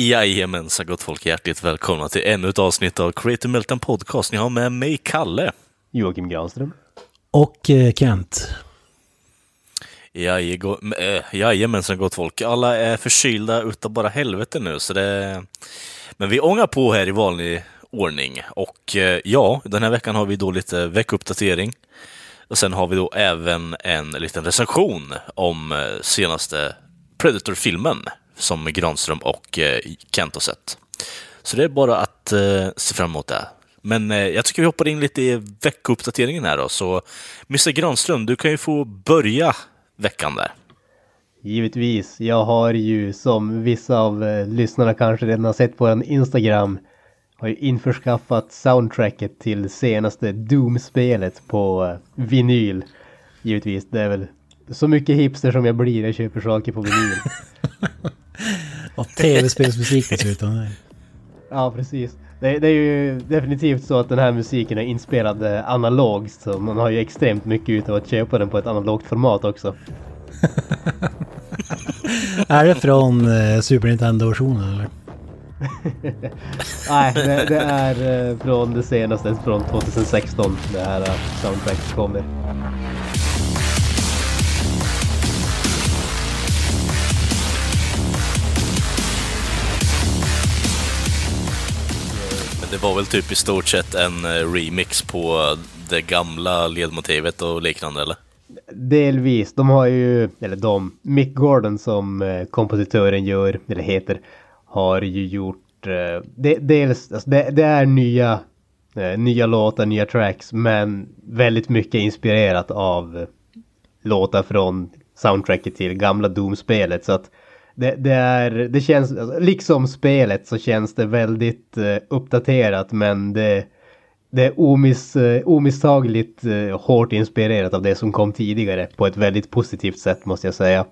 Jajamensan gott folk, hjärtligt välkomna till ännu ett avsnitt av Creative Meltdown Podcast. Ni har med mig Kalle. Joakim Granström. Och eh, Kent. Äh, jajamensan gott folk. Alla är förkylda utav bara helvete nu, så det... Men vi ångar på här i vanlig ordning. Och eh, ja, den här veckan har vi då lite veckuppdatering. Och sen har vi då även en liten recension om eh, senaste Predator-filmen som Granström och eh, Kent har sett. Så det är bara att eh, se fram emot det. Men eh, jag tycker vi hoppar in lite i veckouppdateringen här då. Så Mr Granström, du kan ju få börja veckan där. Givetvis. Jag har ju som vissa av lyssnarna kanske redan har sett på en Instagram har ju införskaffat soundtracket till senaste Doom-spelet på vinyl. Givetvis, det är väl så mycket hipster som jag blir, jag köper saker på vinyl. Och tv-spelsmusik dessutom. Ja, precis. Det, det, är ju definitivt så att den här musiken är inspelad eh, analogt så man har ju extremt mycket ut av att köpa den på ett analogt format också. är det från eh, Super Nintendo-versionen eller? Nej, det, det, är eh, från det senaste, från 2016 det här soundtracket kommer. Det var väl typ i stort sett en eh, remix på det gamla ledmotivet och liknande, eller? Delvis. De har ju, eller de, Mick Gordon som eh, kompositören gör, eller heter, har ju gjort eh, de, dels, alltså det, det, är nya, eh, nya låtar, nya tracks, men väldigt mycket inspirerat av låtar från soundtracket till gamla Doom-spelet. Så att det, det, är, det känns, alltså, liksom spelet så känns det väldigt uh, uppdaterat men det, det är omiss, uh, omissagligt uh, hårt inspirerat av det som kom tidigare på ett väldigt positivt sätt måste jag säga.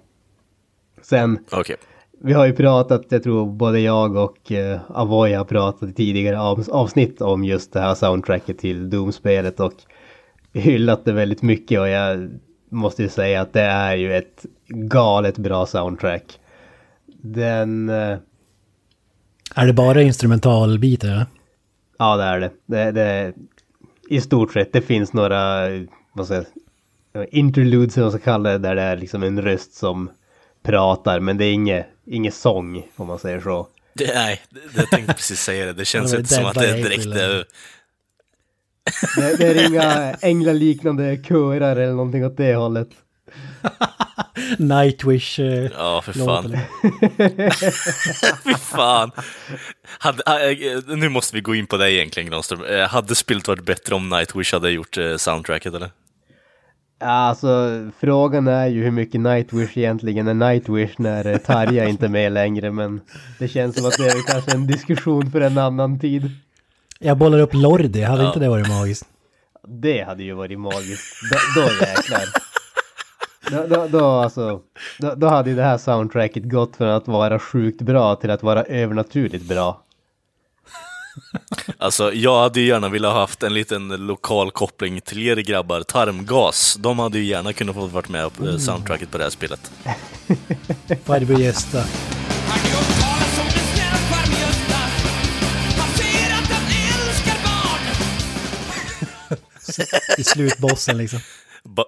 Sen, okay. vi har ju pratat, jag tror både jag och Avoy har pratat i tidigare av, avsnitt om just det här soundtracket till Doom-spelet och hyllat det väldigt mycket och jag måste ju säga att det är ju ett galet bra soundtrack. Den... Eh, är det bara instrumentalbitar? Ja? ja, det är det. det, det I stort sett. Det finns några, vad jag interludes som man ska kalla det, där det är liksom en röst som pratar, men det är inget, inget sång, om man säger så. Det, nej, jag tänkte precis säga det. Det känns inte som att det är direkt... Det, det är inga änglaliknande körar eller någonting åt det hållet. Nightwish. Eh, ja, för fan. fy fan. Hade, äh, nu måste vi gå in på det egentligen, Granström. Äh, hade spelet varit bättre om Nightwish hade gjort äh, soundtracket, eller? Alltså, frågan är ju hur mycket Nightwish egentligen är Nightwish när Tarja inte är med längre, men det känns som att det är kanske en diskussion för en annan tid. Jag bollar upp Lordi, hade ja. inte det varit magiskt? Det hade ju varit magiskt. Då, då jäklar. Då, då, då, alltså, då, då hade ju det här soundtracket gått från att vara sjukt bra till att vara övernaturligt bra. Alltså, jag hade ju gärna velat ha haft en liten lokal koppling till er grabbar, Tarmgas. De hade ju gärna kunnat få varit med på mm. soundtracket på det här spelet. Farbror Gösta. I slutbossen liksom. Ba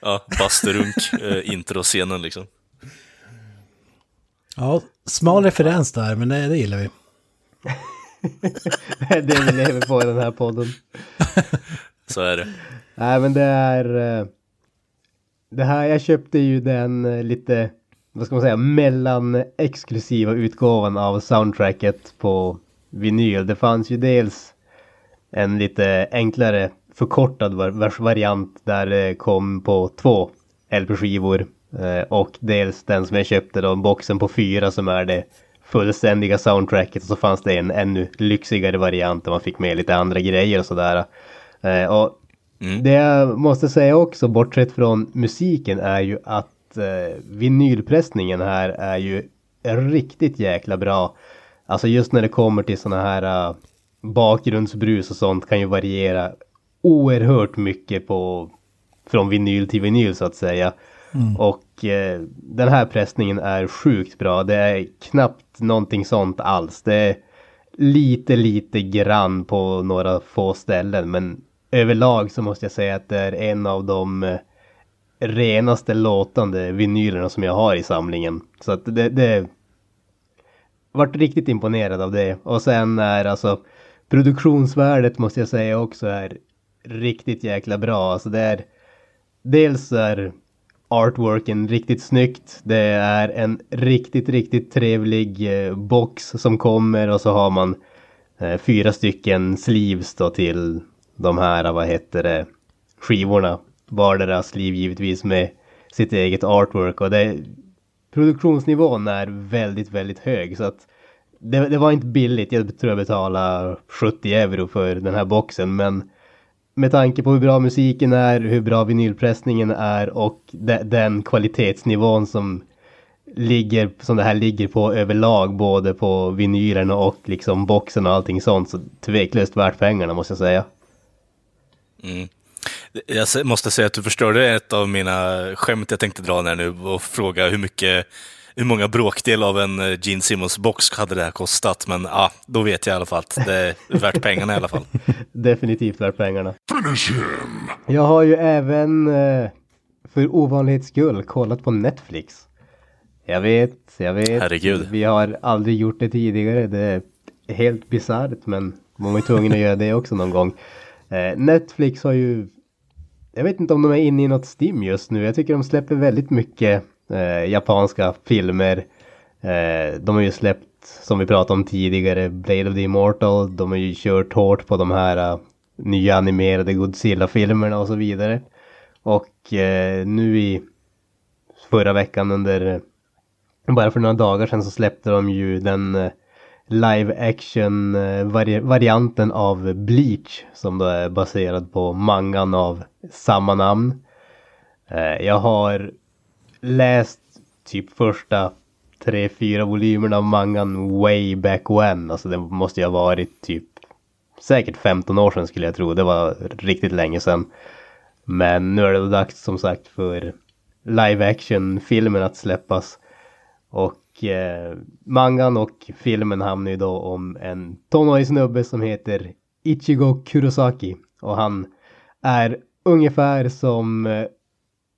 Ja, Basterunk, eh, introscenen liksom. Ja, smal referens där, men det, det gillar vi. det är det vi lever på i den här podden. Så är det. Nej, men det är... Eh, det här, jag köpte ju den eh, lite, vad ska man säga, mellan exklusiva utgåvan av soundtracket på vinyl. Det fanns ju dels en lite enklare förkortad variant där det kom på två LP-skivor Eh, och dels den som jag köpte då, boxen på fyra som är det fullständiga soundtracket. Och så fanns det en ännu lyxigare variant där man fick med lite andra grejer och sådär. Eh, och Mm. det jag måste säga också, bortsett från musiken, är ju att eh, vinylpressningen här är ju riktigt jäkla bra. Alltså just när det kommer till sådana här bakgrundsbrus och sånt kan ju variera oerhört mycket på från vinyl till vinyl så att säga. Och eh, den här pressningen är sjukt bra. Det är knappt någonting sånt alls. Det är lite, lite grann på några få ställen. Men överlag så måste jag säga att det är en av de eh, renaste låtande vinylerna som jag har i samlingen. Så att det, det vart riktigt imponerad av det. Och sen är alltså produktionsvärdet måste jag säga också är riktigt jäkla bra. Alltså det är dels är artworken riktigt snyggt. Det är en riktigt, riktigt trevlig eh, box som kommer och så har man eh, fyra stycken sleeves då till de här, vad heter det, skivorna. Vardera sleeve givetvis med sitt eget artwork och det produktionsnivån är väldigt, väldigt hög så att det, det var inte billigt. Jag tror jag betalade 70 euro för den här boxen men med tanke på hur bra musiken är, hur bra vinylpressningen är och de, den kvalitetsnivån som ligger, som det här ligger på överlag, både på vinylerna och liksom boxen och allting sånt, så tveklöst värt pengarna måste jag säga. Mm. Jag måste säga att du förstörde ett av mina skämt jag tänkte dra när nu och fråga hur mycket hur många bråkdel av en eh, Gene Simmons box hade det här kostat? Men ja, ah, då vet jag i alla fall att det är värt pengarna i alla fall. Definitivt värt pengarna. Jag har ju även eh, för ovanlighets skull kollat på Netflix. Jag vet, jag vet. Herregud. Vi har aldrig gjort det tidigare. Det är helt bisarrt men man var tvungen att göra det också någon gång. Eh, Netflix har ju jag vet inte om de är inne i något stim just nu. Jag tycker de släpper väldigt mycket Eh, japanska filmer. Eh, de har ju släppt, som vi pratade om tidigare, Blade of the Immortal. De har ju kört hårt på de här eh, nya animerade Godzilla-filmerna och så vidare. Och eh, nu i förra veckan under, bara för några dagar sedan så släppte de ju den eh, live action vari varianten av Bleach som då är baserad på mangan av samma namn. Jag har läst typ första tre, fyra volymerna av mangan way back when. Alltså det måste ju ha varit typ säkert 15 år sedan skulle jag tro. Det var riktigt länge sedan. Men nu är det dags som sagt för live action filmen att släppas. Och eh, mangan och filmen handlar ju då om en tonårig snubbe som heter Ichigo Kurosaki. Och han är ungefär som eh,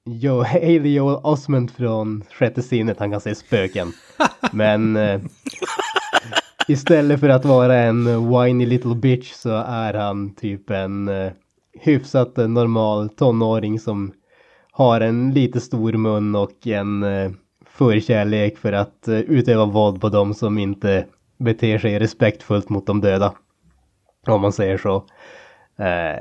Jo, Haley Joel Osment från Sjätte sinnet. Han kan se spöken. Men eh, istället för att vara en whiny little bitch så är han typ en eh, hyfsat normal tonåring som har en lite stor mun och en eh, förkärlek för att eh, utöva våld på dem som inte beter sig respektfullt mot de döda. Om man säger så. Eh,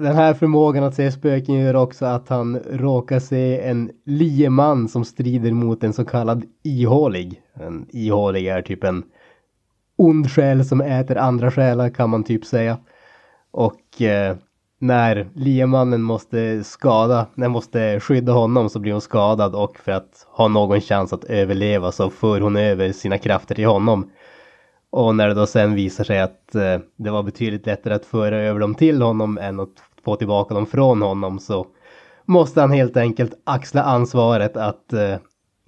den här förmågan att se spöken gör också att han råkar se en lieman som strider mot en så kallad ihålig. En ihålig är typ en ond själ som äter andra själar kan man typ säga. Och eh, när liemannen måste skada, när måste skydda honom så blir hon skadad och för att ha någon chans att överleva så för hon över sina krafter till honom. Och när det då sen visar sig att eh, det var betydligt lättare att föra över dem till honom än att få tillbaka dem från honom så måste han helt enkelt axla ansvaret att eh,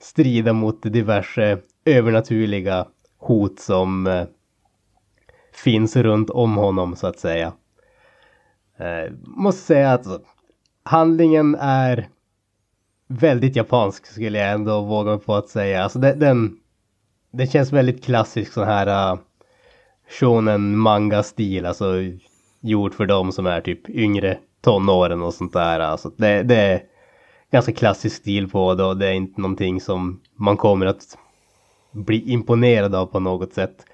strida mot diverse övernaturliga hot som eh, finns runt om honom så att säga. Eh, måste säga att handlingen är väldigt japansk skulle jag ändå våga mig på att säga. Alltså det, den, den känns väldigt klassisk sån här eh, uh, shonen manga stil, alltså gjort för dem som är typ yngre tonåren och sånt där. Alltså det, det är ganska klassisk stil på det och det är inte någonting som man kommer att bli imponerad av på något sätt.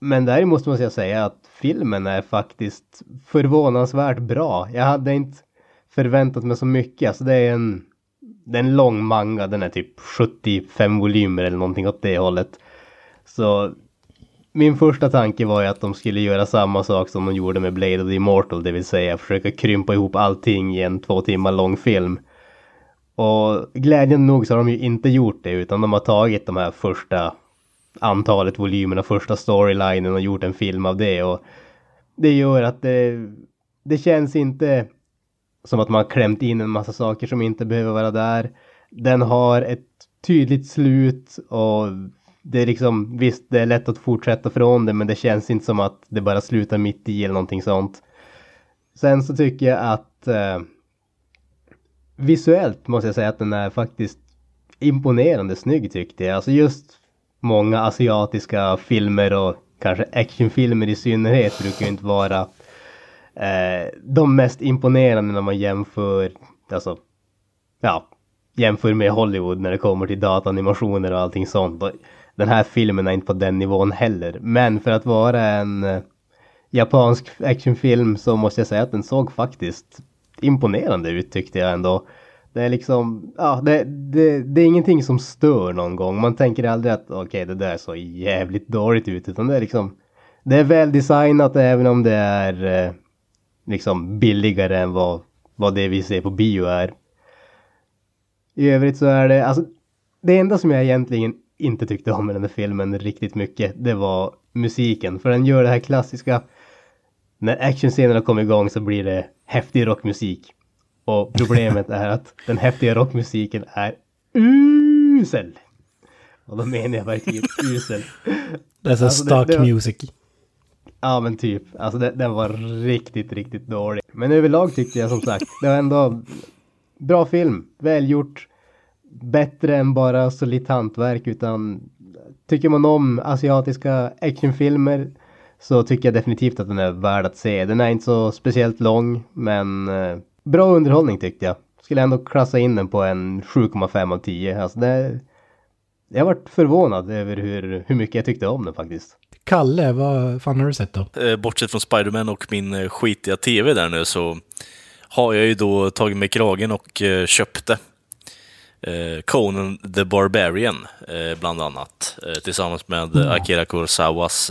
Men däremot måste jag säga att filmen är faktiskt förvånansvärt bra. Jag hade inte förväntat mig så mycket. Alltså det är en det är en lång manga, den är typ 75 volymer eller någonting åt det hållet. Så min första tanke var ju att de skulle göra samma sak som de gjorde med Blade of the Immortal, det vill säga försöka krympa ihop allting i en två timmar lång film. Och glädjande nog så har de ju inte gjort det utan de har tagit de här första antalet volymerna, första storylinen och gjort en film av det. Och det gör att det, det känns inte som att man har klämt in en massa saker som inte behöver vara där. Den har ett tydligt slut och det är liksom, visst det är lätt att fortsätta från det men det känns inte som att det bara slutar mitt i eller någonting sånt. Sen så tycker jag att eh, visuellt måste jag säga att den är faktiskt imponerande snygg tyckte jag. Alltså just många asiatiska filmer och kanske actionfilmer i synnerhet brukar ju inte vara eh, de mest imponerande när man jämför, alltså, ja, jämför med Hollywood när det kommer till datanimationer och allting sånt. Den här filmen är inte på den nivån heller. Men för att vara en eh, japansk actionfilm så måste jag säga att den såg faktiskt imponerande ut tyckte jag ändå. Det är liksom, ja, det, det, det är ingenting som stör någon gång. Man tänker aldrig att okej, okay, det där så jävligt dåligt ut, utan det är liksom, det är väl designat även om det är eh, liksom billigare än vad, vad det vi ser på bio är. I övrigt så är det, alltså, det enda som jag egentligen inte tyckte om med den här filmen riktigt mycket, det var musiken. För den gör det här klassiska, när actionscenerna kommer igång så blir det häftig rockmusik. Och problemet är att den häftiga rockmusiken är usel. Och då menar jag verkligen usel. Det är så alltså, det, det var, music. Ja men typ, alltså det, den var riktigt, riktigt dålig. Men överlag tyckte jag som sagt, det var ändå bra film, välgjort. Bättre än bara solitt hantverk utan tycker man om asiatiska actionfilmer så tycker jag definitivt att den är värd att se. Den är inte så speciellt lång men eh, bra underhållning tyckte jag. Skulle ändå klassa in den på en 7,5 av 10. Alltså det, jag varit förvånad över hur, hur mycket jag tyckte om den faktiskt. Kalle, vad fan har du sett då? Eh, bortsett från Spiderman och min eh, skitiga TV där nu så har jag ju då tagit mig kragen och eh, köpte Conan the Barbarian, bland annat, tillsammans med mm. Akira Kurosawas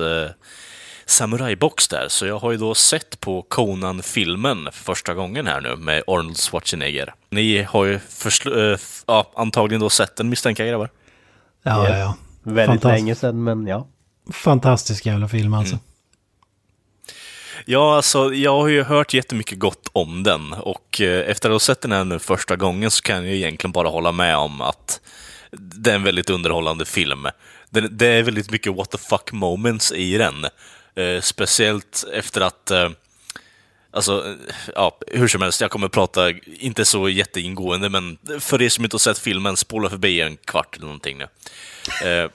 samurajbox där. Så jag har ju då sett på Conan-filmen för första gången här nu med Arnold Schwarzenegger. Ni har ju äh, ja, antagligen då sett den misstänker jag grabbar? Ja, ja, ja. Väldigt länge sedan, men ja. Fantastisk jävla film alltså. Mm. Ja, alltså jag har ju hört jättemycket gott om den och eh, efter att ha sett den här nu första gången så kan jag egentligen bara hålla med om att det är en väldigt underhållande film. Det, är väldigt mycket what the fuck moments i den. Eh, speciellt efter att eh, Alltså, ja, hur som helst, jag kommer prata, inte så jätteingående, men för er som inte har sett filmen, spola förbi en kvart eller någonting nu. Eh,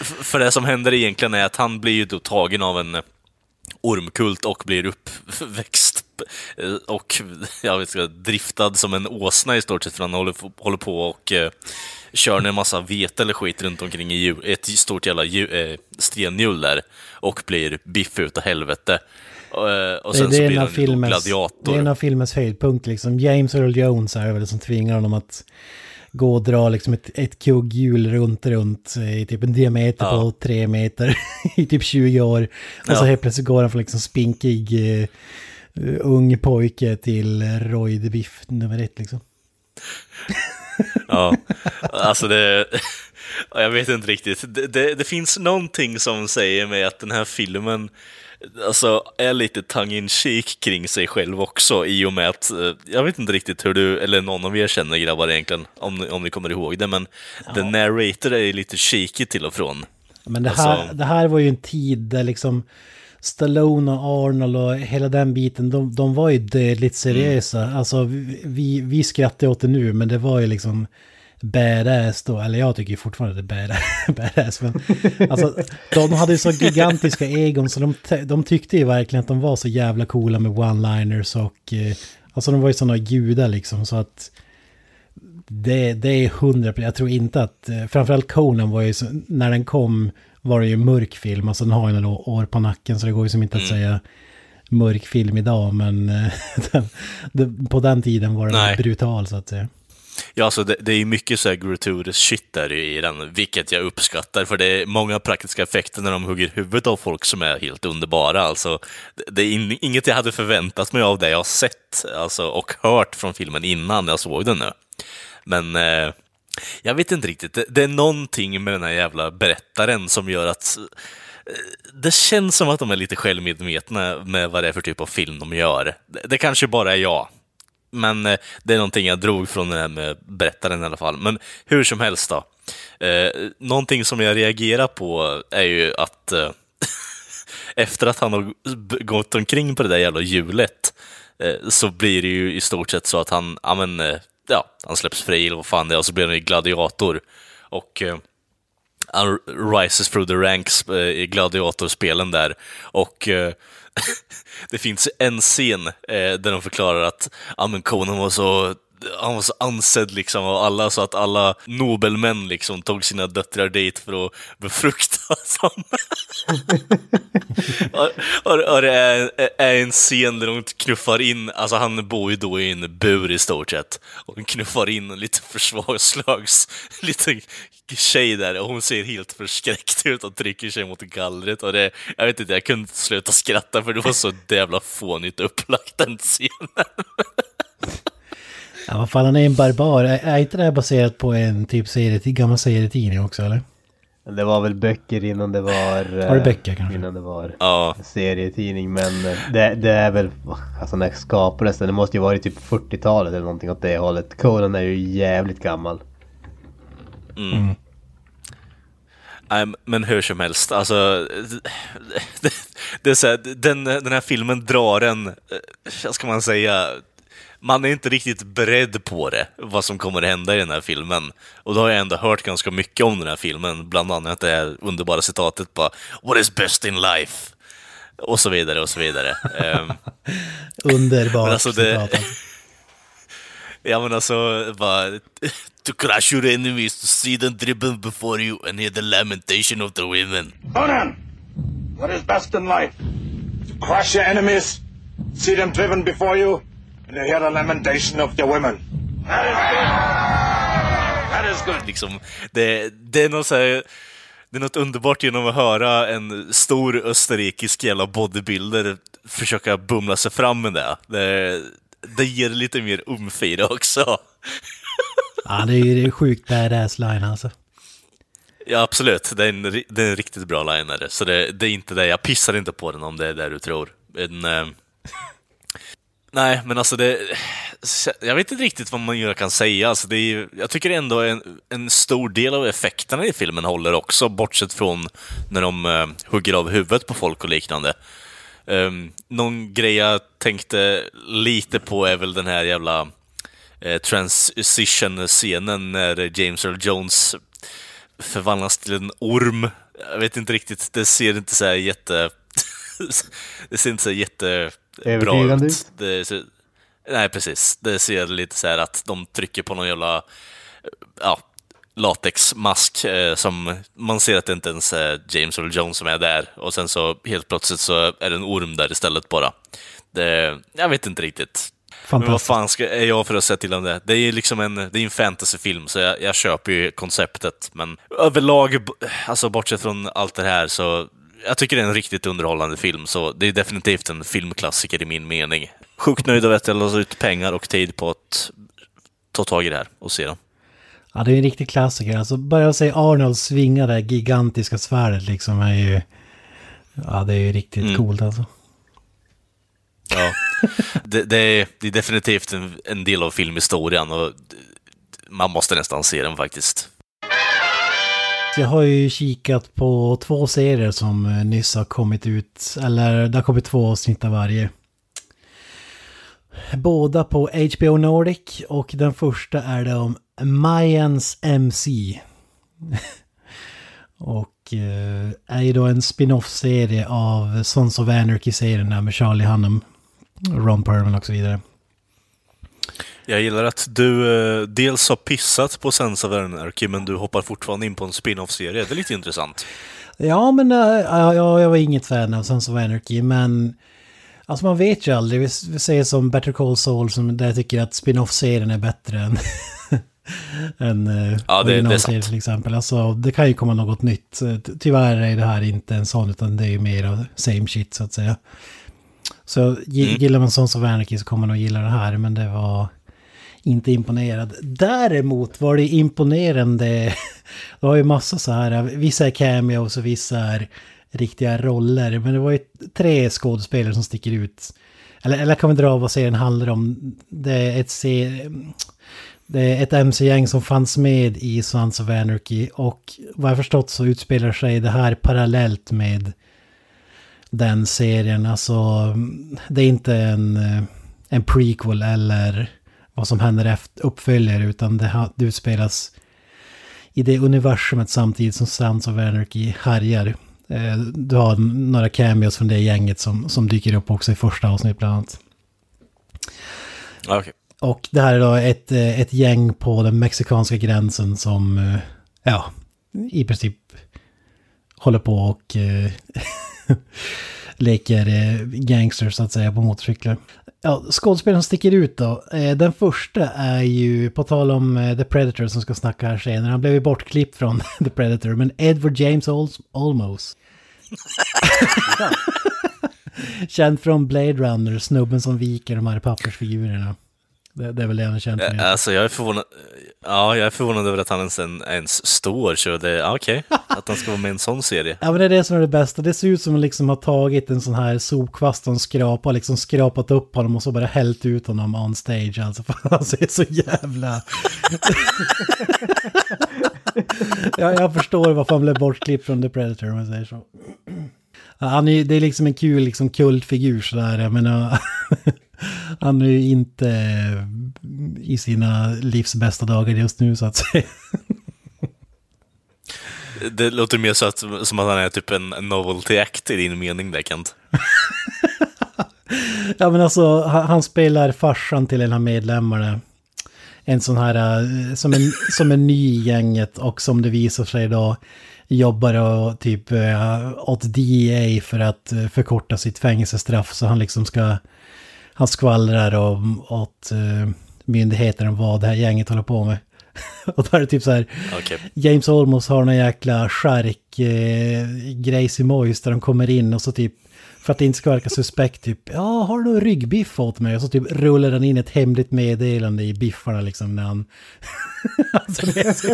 för det som händer egentligen är att han blir ju då tagen av en ormkult och blir uppväxt och jag vet inte, driftad som en åsna i stort sett för han håller, håller på och eh, kör en massa vete eller skit runt omkring i ett stort jävla eh, stenhjul där och blir biffig utav helvete. Eh, och sen det, det så blir han filmens, gladiator. Det är en av filmens höjdpunkt liksom. James Earl Jones är väl som tvingar honom att gå och dra liksom ett, ett kugghjul runt, runt i typ en diameter ja. på tre meter i typ 20 år. Och ja. så helt plötsligt går han från liksom spinkig uh, ung pojke till Royd Biff nummer ett liksom. ja, alltså det... Jag vet inte riktigt. Det, det, det, finns någonting som säger mig att den här filmen alltså, är lite tongue in cheek kring sig själv också i och med att, eh, jag vet inte riktigt hur du, eller någon av er känner grabbar egentligen, om, om ni kommer ihåg det, men ja. the narrator är lite cheeky till och från. Men det här, alltså... det här var ju en tid där liksom Stallone och Arnold och hela den biten, de, de var ju dödligt seriösa. Mm. Alltså vi, vi skrattar åt det nu, men det var ju liksom badass då, eller jag tycker fortfarande det är badass, men alltså de hade ju så gigantiska egon så de, de tyckte ju verkligen att de var så jävla coola med one-liners och eh, alltså de var ju sådana gudar liksom så att det, det är hundra, jag tror inte att, eh, framförallt Conan var ju, så, när den kom var det ju mörk film, alltså den har ju några år på nacken så det går ju som inte att mm. säga mörk film idag, men den, på den tiden var den Nej. brutal så att säga. Ja, alltså det, det är ju mycket så här gratuitous shit där i den, vilket jag uppskattar, för det är många praktiska effekter när de hugger huvudet av folk som är helt underbara. Alltså, det, är in, inget jag hade förväntat mig av det jag har sett alltså, och hört från filmen innan jag såg den nu. Men eh, jag vet inte riktigt, det, det är någonting med den här jävla berättaren som gör att eh, det känns som att de är lite självmedvetna med vad det är för typ av film de gör. Det, det kanske bara är jag, men eh, det är någonting jag drog från den här med berättaren i alla fall. Men hur som helst då. Eh, någonting som jag reagerar på är ju att eh, efter att han har gått omkring på det där jävla hjulet eh, så blir det ju i stort sett så att han, ja men, eh, ja, han släpps fri eller vad fan det är och så blir han ju gladiator. Och eh, han rises through the ranks eh, i gladiatorspelen där. Och eh, det finns en scen eh, där de förklarar att ah, men Conan var så han var så ansedd liksom av alla så att alla nobelmän liksom tog sina döttrar dit för att befrukta honom. och, och, och det är, är, en scen där de knuffar in, alltså han bor ju då i en bur i stort sett, och de knuffar in en lite försvarslags liten tjej där och hon ser helt förskräckt ut och trycker sig mot gallret och det, jag vet inte, jag kunde inte sluta skratta för det var så jävla fånigt upplagt den scenen. Ja, vad fan, han är en barbar. Är, är inte det här baserat på en typ serie, gammal serietidning också, eller? Det var väl böcker innan det var... Var det böcker kanske? Innan det var Ja. serietidning. Men det, det är väl... Alltså när skapades den? Det måste ju varit typ 40-talet eller någonting åt det hållet. Conan är ju jävligt gammal. Mm. Nej, men hur som helst, alltså... Det, det är så här, den, den här filmen drar en, eh, vad ska man säga, man är inte riktigt beredd på det, vad som kommer att hända i den här filmen. Och då har jag ändå hört ganska mycket om den här filmen, bland annat det här underbara citatet på “What is best in life?” och så vidare och så vidare. um, Underbart alltså det- ja men alltså, bara... To crush your enemies, to see them dribble before you and hear the lamentation of the women. Conan, what is best in life? To crush your enemies, see them driven before you, and to hear the lamentation of the women. That is good. That is good. liksom, det, det är något så här, det är något underbart genom att höra en stor österrikisk jävla bodybuilder försöka bumla sig fram med det. Det, det ger lite mer umf i det också. Ja, det är ju det är sjukt badass line alltså. Ja, absolut. Det är en, det är en riktigt bra linare. Så det, det är inte det. Jag pissar inte på den om det är det du tror. Men, eh, nej, men alltså det... Jag vet inte riktigt vad man kan säga. Alltså det är, jag tycker ändå en, en stor del av effekterna i filmen håller också, bortsett från när de uh, hugger av huvudet på folk och liknande. Um, någon grej jag tänkte lite på är väl den här jävla uh, transition-scenen när James Earl Jones förvandlas till en orm. Jag vet inte riktigt, det ser inte så här jätte... det ser inte så här Övertygande ut. Det ser... Nej, precis. Det ser lite så här att de trycker på någon jävla ja, latexmask eh, som man ser att det inte ens är James Earl Jones som är där och sen så helt plötsligt så är det en orm där istället bara. Det, jag vet inte riktigt. Men vad fan ska, är jag för att säga till om det? Det är ju liksom en, det är en fantasyfilm, så jag, jag köper ju konceptet. Men överlag, alltså bortsett från allt det här, så jag tycker det är en riktigt underhållande film. Så det är definitivt en filmklassiker i min mening. Sjukt nöjd över att jag la ut pengar och tid på att ta tag i det här och se den. Ja, det är en riktig klassiker. Alltså, bara att se Arnold svinga det här gigantiska svärdet liksom är ju... Ja, det är ju riktigt Mm. coolt alltså. Ja. det, det, är, det är definitivt en, en del av filmhistorien och man måste nästan se den faktiskt. Jag har ju kikat på två serier som eh, nyss har kommit ut. Eller det har kommit två avsnitt av varje. Båda på HBO Nordic och den första är det om Mayans MC. och eh, är ju då en spin-off-serie av Sons of Anarchy-serien där med Charlie Hunnam, Ron Perlman och så vidare. Jag gillar att du eh, dels har pissat på Sense of Anarchy, men du hoppar fortfarande in på en spin-off-serie. Det är lite intressant. Ja, men äh, ja, ja, jag var inget fan av of Anarchy, men... Alltså man vet ju aldrig. Vi, vi säger som Better Call Saul, som där jag tycker att spin-off-serien är bättre än, en eh, Ja, det- det är sant. till exempel. Alltså, det kan ju komma något nytt. Eh, ty- Tyvärr är det här inte en sån, utan det är ju mer av same shit så att säga. Så Mm. gillar man Sons of Anarchy så kommer man nog gilla det här, men det var inte imponerad. Däremot var det imponerande, det var ju massa så här, vissa är cameos och vissa är riktiga roller, men det var ju tre skådespelare som sticker ut. Eller, eller kan vi dra vad serien handlar om? Det är ett, det är ett MC-gäng som fanns med i Sons of Anarchy och vad jag förstått så utspelar sig det här parallellt med den serien. Alltså det är inte en, en prequel eller vad som händer efter uppföljare utan det, det utspelas i det universumet samtidigt som Sons of Anarchy härjar. Eh, Du har några cameos från det gänget som, som dyker upp också i första avsnittet bland annat. Ja, okej. Och det här är då ett, eh, ett gäng på den mexikanska gränsen som, eh, ja, i princip håller på och leker gangsters så att säga på motorcyklar. Ja, skådespelare som sticker ut då. Eh, Den första är ju, på tal om eh, The Predator som ska snacka här senare, han blev ju bortklippt från The Predator, men Edward James Ol- Olmos. Känd från Blade Runner, snubben som viker de här pappersfigurerna. Det, det är väl det han är känd för. Alltså jag är förvånad, ja, jag är förvånad över att han ens, ens står, så det, ja, okej, att han ska vara med i en sån serie. Ja men det är det som är det bästa. Det ser ut som att liksom har tagit en sån här sopkvast och en skrapa, liksom skrapat upp honom och så bara hällt ut honom on stage. Alltså för han ser så jävla... ja, jag förstår varför han blev bortklippt från The Predator om jag säger så. Han är, det är liksom en kul liksom kultfigur sådär, jag menar... Han är ju inte i sina livs bästa dagar just nu så att säga. Det låter mer så att, som att han är typ en novelty act i din mening där Kent. Ja men alltså han, spelar farsan till en av medlemmarna. En sån här eh, som en, som en ny i gänget och som det visar sig då jobbar och typ eh, åt DEA för att eh, förkorta sitt fängelsestraff så han liksom ska han skvallrar om åt eh, myndigheter om vad det här gänget håller på med. och då är det typ så här Okej. James Olmos har någon jäkla skärk eh, grejs i mojs där de kommer in och så typ för att det inte ska verka suspekt typ ja har du ryggbiff åt mig och så typ rullar han in ett hemligt meddelande i biffarna liksom när han alltså det är så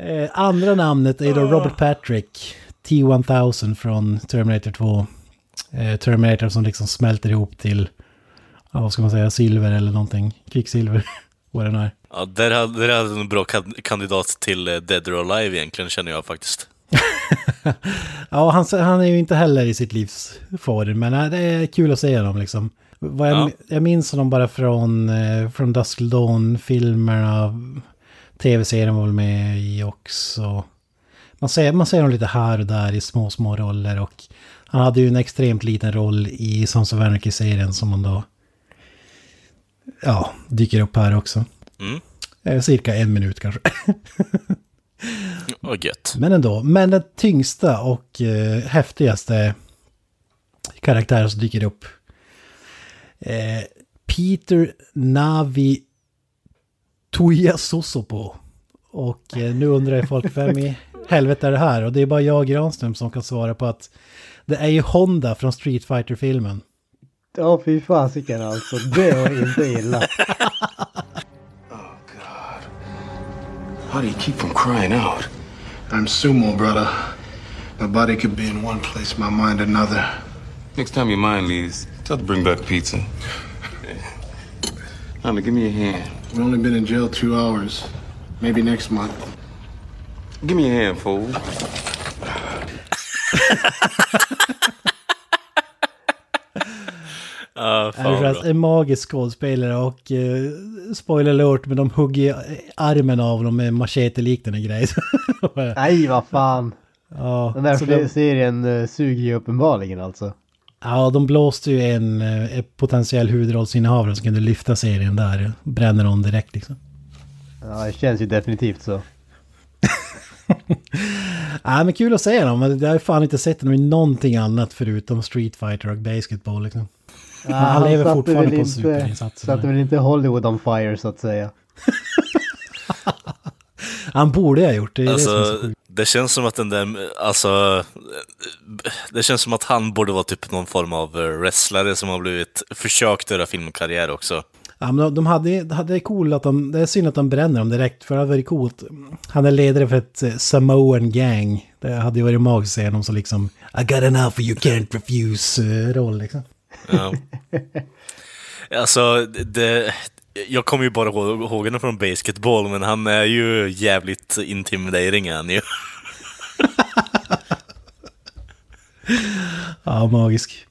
eh, andra namnet är då Robert Patrick T-1000 från Terminator 2 eh, Terminator som liksom smälter ihop till ja, vad ska man säga, silver eller någonting. Kvicksilver, vad det nu är. Ja, där hade, där hade en bra kandidat till eh, Dead or Alive egentligen, känner jag faktiskt. Ja, han, han är ju inte heller i sitt livs form, men äh, det är kul att se honom liksom. Vad jag, Ja. jag minns honom bara från, eh, från Dusk Dawn-filmerna. Tv-serien var väl med i också. Man ser, man ser honom lite här och där i små, små roller och han hade ju en extremt liten roll i Sons of Anarchy-serien som man då... Ja, dyker upp här också. Mm. Eh, cirka en minut kanske. Och gött. Men ändå, men den tyngsta och eh, häftigaste karaktären som dyker upp. Eh, Peter Navi Tuija Sosopo. Och eh, nu undrar ju folk vem i helvete är det här? Och det är bara jag Granström som kan svara på att det är ju Honda från Street fighter filmen Ja, fy fasiken alltså. Det var inte illa. How do you keep from crying out? I'm sumo, brother. My body could be in one place, my mind another. Next time your mind leaves, tell to bring back pizza. Honey, give me a hand. We've only been in jail two hours. Maybe next month. Give me a hand, fool. Fan vad Är magisk skådespelare och eh, spoiler alert men de hugger armen av dem med machete-liknande grej. Nej, vad fan. ja, Den där de, serien uh, suger ju uppenbarligen alltså. ja, de blåste ju en, en potentiell huvudrollsinnehavare som kunde lyfta serien där. Bränner någon direkt liksom. Ja, det känns ju definitivt så. Ja, men kul att se dem. men Jag har fan inte sett dem i någonting annat förutom Street Fighter och Basketball liksom. Ja, han lever satte fortfarande på superinsatser. Satte väl inte Hollywood on fire så att säga. Han borde ha gjort det. det, är det som Alltså, det känns som att den där, alltså, det känns som att han borde vara typ någon form av eh, wrestlare som har blivit försökt göra filmkarriär också. Ja, men de hade, hade det cool att de, det är synd att de bränner dem direkt, för det hade varit coolt. Han är ledare för ett eh, Samoan gang. Det hade ju varit magiskt att se honom som liksom I got an offer you can't refuse-roll liksom. Ja. alltså, det, jag kommer ju bara ihåg honom från basketball, men han är ju jävligt intimidating är han ju. Ja, magisk.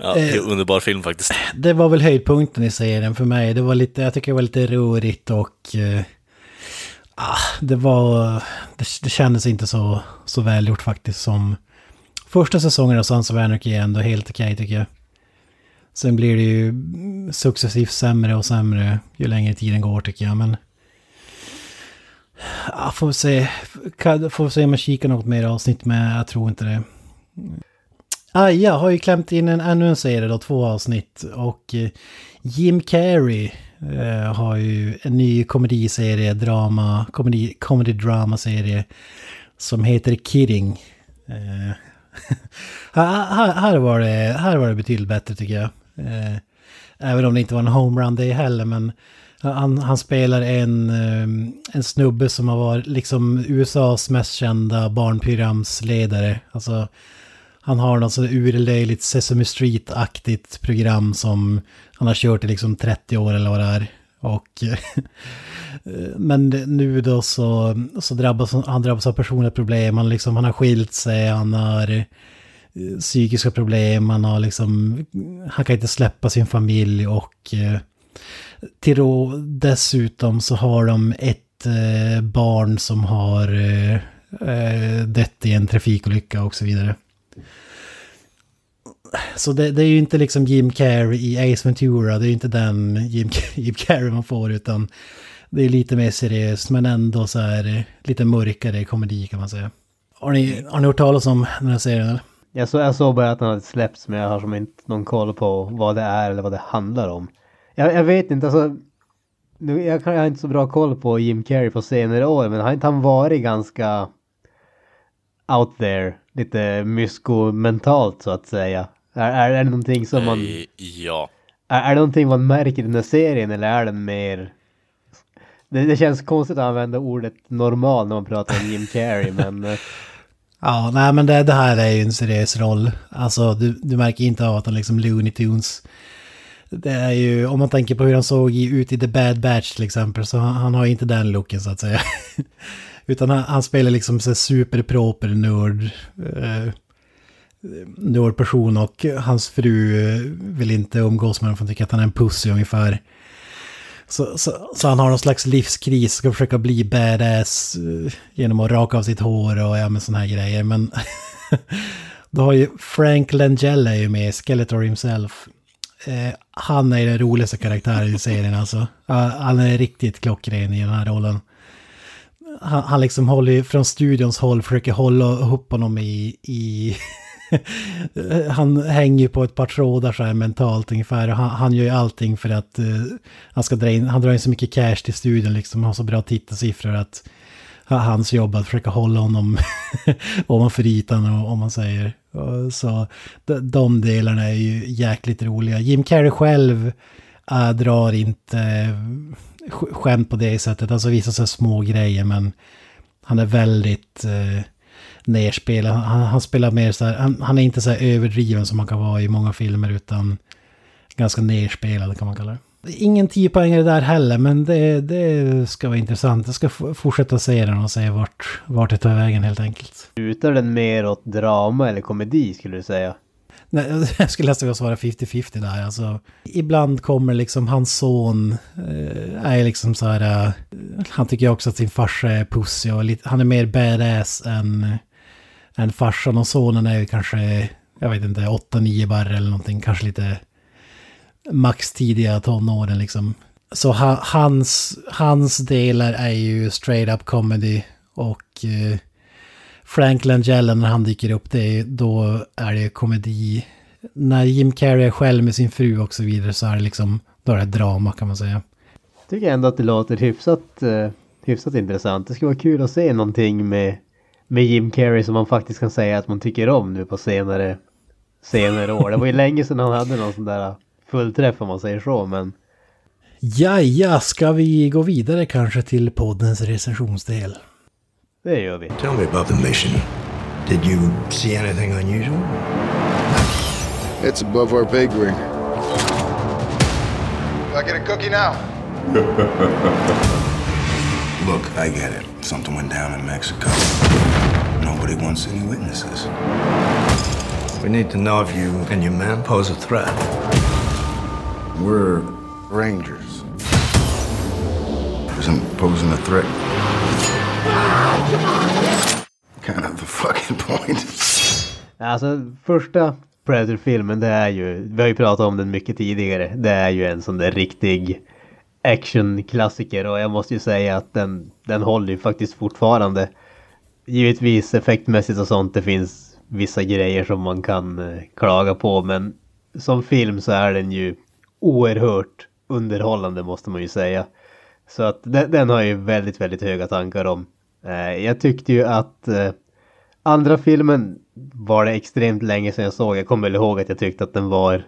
Ja, det är Eh. en underbar film faktiskt. Det var väl höjdpunkten i serien för mig. Det var lite, jag tycker det var lite rörigt och... Eh, ah, det var... Det, det kändes inte så, så välgjort faktiskt som... Första säsongen av Sons of Anarchy är ändå helt okej tycker jag. Sen blir det ju successivt sämre och sämre ju längre tiden går tycker jag, men... Ja, får vi se. Får vi se om jag kikar något mer avsnitt, men jag tror inte det. Aja har ju klämt in en, ännu en serie då, två avsnitt. Och eh, Jim Carrey eh, har ju en ny komediserie, drama, komedi, comedy drama serie som heter Kidding. Eh, här, här- var det, här var det betydligt bättre tycker jag. Eh, även om det inte var en homerun det heller, men han, han spelar en, eh, en snubbe som har varit liksom USAs mest kända barnprogramsledare. Alltså han har något sådär urlöjligt Sesame Street-aktigt program som han har kört i liksom 30 år eller vad det är. Och, men nu då så, så drabbas han drabbas av personliga problem. Han, liksom, han har skilt sig, han har eh, psykiska problem, han har liksom, han kan inte släppa sin familj och eh, till då dessutom så har de ett eh, barn som har dött i en trafikolycka och så vidare. Så det, det är ju inte liksom Jim Carrey i Ace Ventura, det är ju inte den Jim, Jim Carrey man får utan det är lite mer seriöst men ändå så här det lite mörkare komedi kan man säga. Har ni, har ni hört talas om den här serien eller? Jag, så, jag såg bara att den hade släppts men jag har som inte någon koll på vad det är eller vad det handlar om. Jag, jag vet inte, alltså. Nu, jag, jag har inte så bra koll på Jim Carrey på senare år men har inte han varit ganska out there, lite mysko-mentalt så att säga? Är, är det någonting som man... Eh, Ja. Är, är det någonting man märker i den här serien eller är den mer... Det, det känns konstigt att använda ordet normal när man pratar om Jim Carrey men... eh, Ja, nej men det, det här är ju en seriös roll. Alltså du, du märker inte av att han liksom Looney Tunes. Det är ju, om man tänker på hur han såg ut i The Bad Batch till exempel, så han, han har ju inte den looken så att säga. Utan han, han spelar liksom så superproper nörd. Eh, nu är person och hans fru eh, vill inte umgås med honom för hon tycker att han är en pussy ungefär. Så, så, så han har någon slags livskris, ska försöka bli badass eh, genom att raka av sitt hår och ja, sådana här grejer. Men då har ju Frank Langella är ju med, Skeletor himself. Eh, han är den roligaste karaktären i serien alltså. Han är riktigt klockren i den här rollen. Han, han liksom håller ju från studions håll, försöker hålla ihop honom i... i han hänger ju på ett par trådar så här mentalt ungefär. Och han, han gör ju allting för att uh, han ska dra in, han drar in så mycket cash till studion liksom, han har så bra tittarsiffror att hans jobb att försöka hålla honom ovanför ytan om man säger. Så de, delarna är ju jäkligt roliga. Jim Carrey själv äh, drar inte eh, sk- skämt på det sättet, alltså vissa så små grejer men han är väldigt eh, nerspelad. Han, han spelar mer så här, han, han är inte så här överdriven som man kan vara i många filmer utan ganska nerspelad kan man kalla det. Ingen 10 poängare där heller, men det, det ska vara intressant. Jag ska fortsätta se den och se vart, vart det tar vägen helt enkelt. Lutar den mer åt drama eller komedi skulle du säga? Nej, jag skulle nästan vilja svara 50-50 där. Alltså, ibland kommer liksom hans son, eh, är liksom så här, eh, han tycker också att sin farsa är pussig och lite, han är mer badass än, än farsan och sonen är ju kanske, jag vet inte, 8-9 barr eller någonting, kanske lite max tidiga tonåren liksom. Så ha, hans, hans delar är ju straight up comedy och eh, Frank Langella när han dyker upp, det är, då är det komedi när Jim Carrey är själv med sin fru och så vidare så är det liksom, då är det drama kan man säga. Tycker ändå att det låter hyfsat, uh, hyfsat intressant. Det skulle vara kul att se någonting med, med Jim Carrey som man faktiskt kan säga att man tycker om nu på senare, senare år. Det var ju länge sedan han hade någon sån där fullträff om man säger så, men... Ja, ja, ska vi gå vidare kanske till poddens recensionsdel? Det gör vi. Tell me about the mission. Did you see anything unusual? It's above our pay grade. Do I get a cookie now? Look, I get it. Something went down in Mexico. Nobody wants any witnesses. We need to know if you and your men pose a threat. We're rangers. Isn't posing a threat kind of the fucking point? Alltså första Predator-filmen det är ju, vi har ju pratat om den mycket tidigare, det är ju en sån där riktig actionklassiker och jag måste ju säga att den, den håller ju faktiskt fortfarande. Givetvis effektmässigt och sånt, det finns vissa grejer som man kan eh, klaga på men som film så är den ju oerhört underhållande måste man ju säga. Så att den, den har ju väldigt, väldigt höga tankar om. Eh, jag tyckte ju att eh, andra filmen var det extremt länge sedan jag såg. Jag kommer väl ihåg att jag tyckte att den var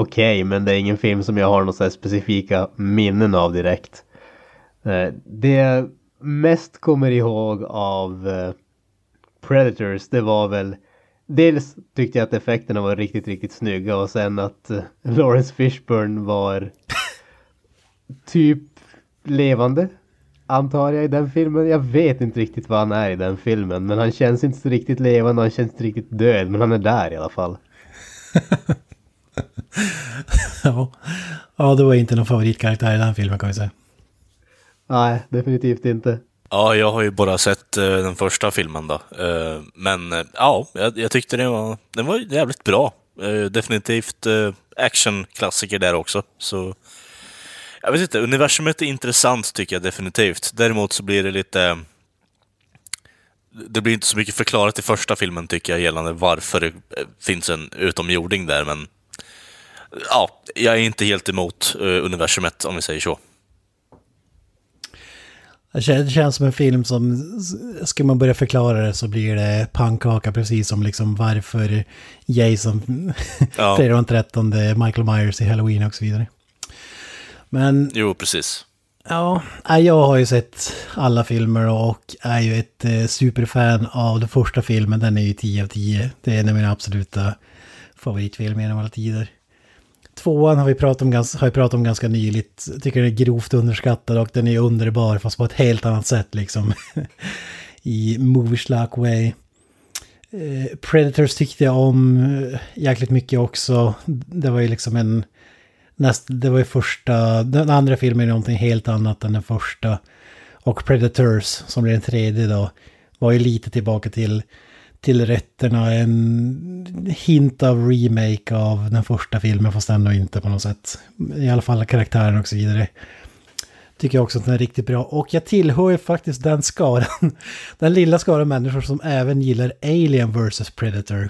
okej, okay, men det är ingen film som jag har några specifika minnen av direkt. Eh, det jag mest kommer ihåg av eh, Predators, det var väl Dels tyckte jag att effekterna var riktigt, riktigt snygga och sen att uh, Lawrence Fishburne var typ levande. Antar jag i den filmen. Jag vet inte riktigt vad han är i den filmen. Men han känns inte riktigt levande, han känns inte riktigt död. Men han är där i alla fall. ja. ja, det var inte någon favoritkaraktär i den filmen kan vi säga. Nej, definitivt inte. Ja, jag har ju bara sett uh, den första filmen då. Uh, men uh, ja, jag, jag, tyckte den var, den var jävligt bra. definitivt actionklassiker där också. Så jag vet inte, universumet är intressant tycker jag definitivt. Däremot så blir det lite... Det blir inte så mycket förklarat i första filmen tycker jag gällande varför det finns en utomjording där, men... Ja, jag är inte helt emot universumet om vi säger så. Det känns som en film som, ska man börja förklara det så blir det pannkaka precis som liksom varför Jason, ja. fredag den 13, Michael Myers i Halloween och så vidare. Men... Jo, precis. Ja, jag har ju sett alla filmer och är ju ett eh, superfan av den första filmen. Den är ju 10 av 10. Det är en av mina absoluta favoritfilmer genom alla tider. Tvåan har vi pratat om, har jag pratat om ganska nyligt. Tycker den är grovt underskattad och den är underbar fast på ett helt annat sätt liksom. I movie way. Eh, Predators tyckte jag om eh, jäkligt mycket också. Det var ju liksom en... Näst, det var ju första... Den andra filmen är någonting helt annat än den första. Och Predators, som blir den tredje då, var ju lite tillbaka till till rätterna en hint av remake av den första filmen fast ändå inte på något sätt. I alla fall karaktären och så vidare. Tycker jag också att den är riktigt bra. Och jag tillhör ju faktiskt den skaran. Den lilla skaran människor som även gillar Alien vs Predator.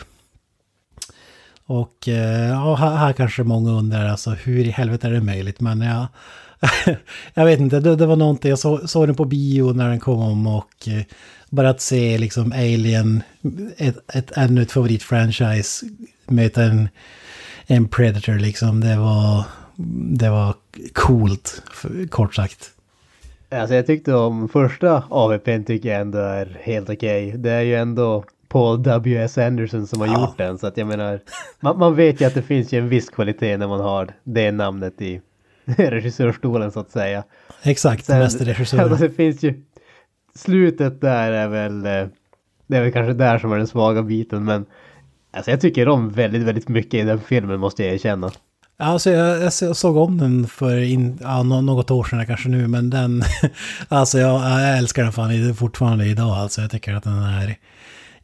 Och eh, ja, här kanske många undrar alltså hur i helvete är det möjligt. Men jag jag vet inte, det, det var någonting, jag så, såg den på bio när den kom och eh, bara att se liksom Alien, ett, ett, ännu ett favoritfranchise, möta en, en Predator liksom, det var, det var coolt, kort sagt. Alltså jag tyckte om första AVPn tycker jag ändå är helt okej. Okay. Det är ju ändå Paul W.S. Anderson som har ja. gjort den. Så att jag menar, man, man, vet ju att det finns ju en viss kvalitet när man har det namnet i regissörstolen så att säga. Exakt, mästerregissör. Alltså, det finns ju slutet där är väl, eh, det är väl kanske där som är den svaga biten men alltså jag tycker om väldigt, väldigt mycket i den filmen måste jag erkänna. Alltså jag, jag såg om den för in, ja, något år sedan kanske nu, men den... alltså jag, jag älskar den fan fortfarande idag. Alltså jag tycker att den är,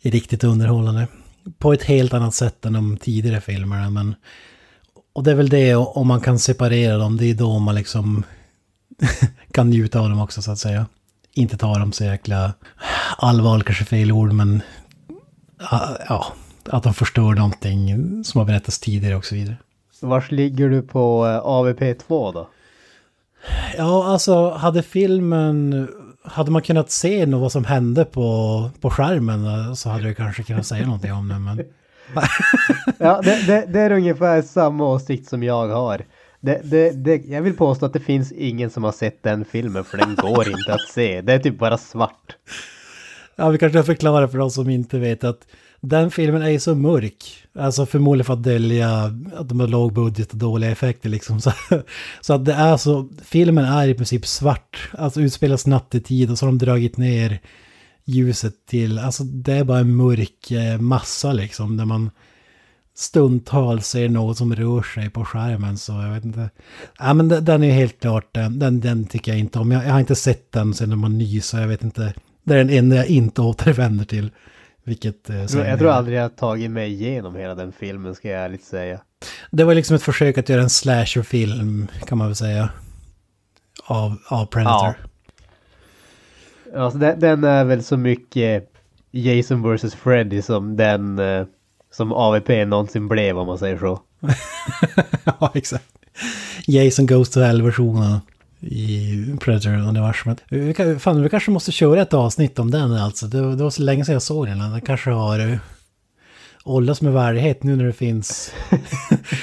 är riktigt underhållande. På ett helt annat sätt än de tidigare filmerna, men... Och det är väl det, om man kan separera dem, det är då man liksom kan njuta av dem också så att säga inte ta dem så jäkla allvarligt, kanske fel ord, men ja, att de förstör någonting som har berättats tidigare och så vidare. Vars ligger du på eh, AVP2 då? Ja, alltså hade filmen... Hade man kunnat se något vad som hände på, på skärmen eh, så hade du kanske kunnat säga någonting om det, men... Ja, det, det, det är ungefär samma åsikt som jag har. Det, det, det, jag vill påstå att det finns ingen som har sett den filmen för den går inte att se. Det är typ bara svart. Ja, vi kanske förklarar för de som inte vet att den filmen är ju så mörk. Alltså förmodligen för att dölja att de har låg budget och dåliga effekter liksom. Så, så att det är så, filmen är i princip svart. Alltså utspelas nattetid och så har de dragit ner ljuset till, alltså det är bara en mörk eh, massa liksom. Där man stundtals ser något som rör sig på skärmen så jag vet inte. Ja men den är helt klart, den, den tycker jag inte om. Jag, jag har inte sett den sedan den var ny så jag vet inte. Det är den enda jag inte återvänder till. Vilket... eh, Jag tror, jag tror aldrig jag tagit mig igenom hela den filmen ska jag ärligt säga. Det var liksom ett försök att göra en slasherfilm kan man väl säga. Av, av Predator. Alltså den, den är väl så mycket Jason vs Freddy som den eh, som AVP någonsin blev om man säger så. Ja, exakt. Jason Goes to Hell-versionen i Predator-universumet. Fan, vi kanske måste köra ett avsnitt om den alltså. Det, det var så länge sedan jag såg den. Den kanske har eh, åldrats med värdighet nu när det finns...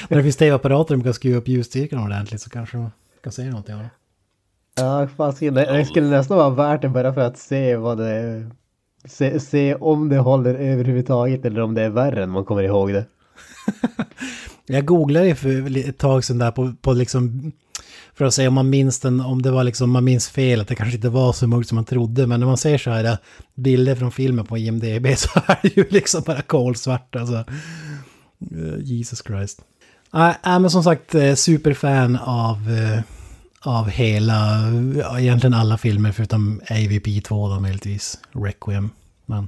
när det finns tv-apparater som kan skruva upp ljusstyrkan ordentligt så kanske man kan säga någonting om det. Ja, fasiken, det, det skulle nästan vara värt det bara för att se vad det Se, se om det håller överhuvudtaget eller om det är värre än man kommer ihåg det. Jag googlade ju för ett tag sedan där på, på liksom... För att se om man minns den, om det var liksom, man minns fel, att det kanske inte var så mörkt som man trodde. Men när man ser så här äh, bilder från filmen på IMDB så är det ju liksom bara kolsvart alltså. Eh, Jesus Christ. Nej, äh, men som sagt, eh, superfan av, eh, av hela, ja, egentligen alla filmer förutom AVP 2 då möjligtvis, Requiem. Men...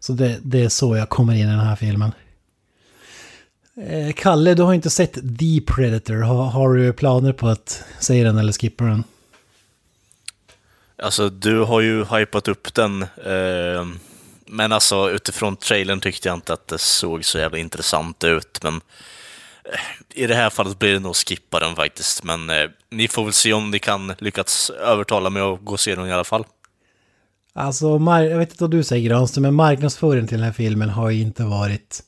Så det, det är så jag kommer in i den här filmen. Eh, Kalle, du har inte sett The Predator. Har, har du planer på att se den eller skippa den? Alltså, du har ju hypat upp den. Eh, men alltså, utifrån trailern tyckte jag inte att det såg så jävla intressant ut. Men i det här fallet blir det nog skippa den faktiskt. Men eh, ni får väl se om ni kan lyckas övertala mig att gå och se den i alla fall. Alltså, mar- jag vet inte vad du säger Granström, men marknadsföringen till den här filmen har ju inte varit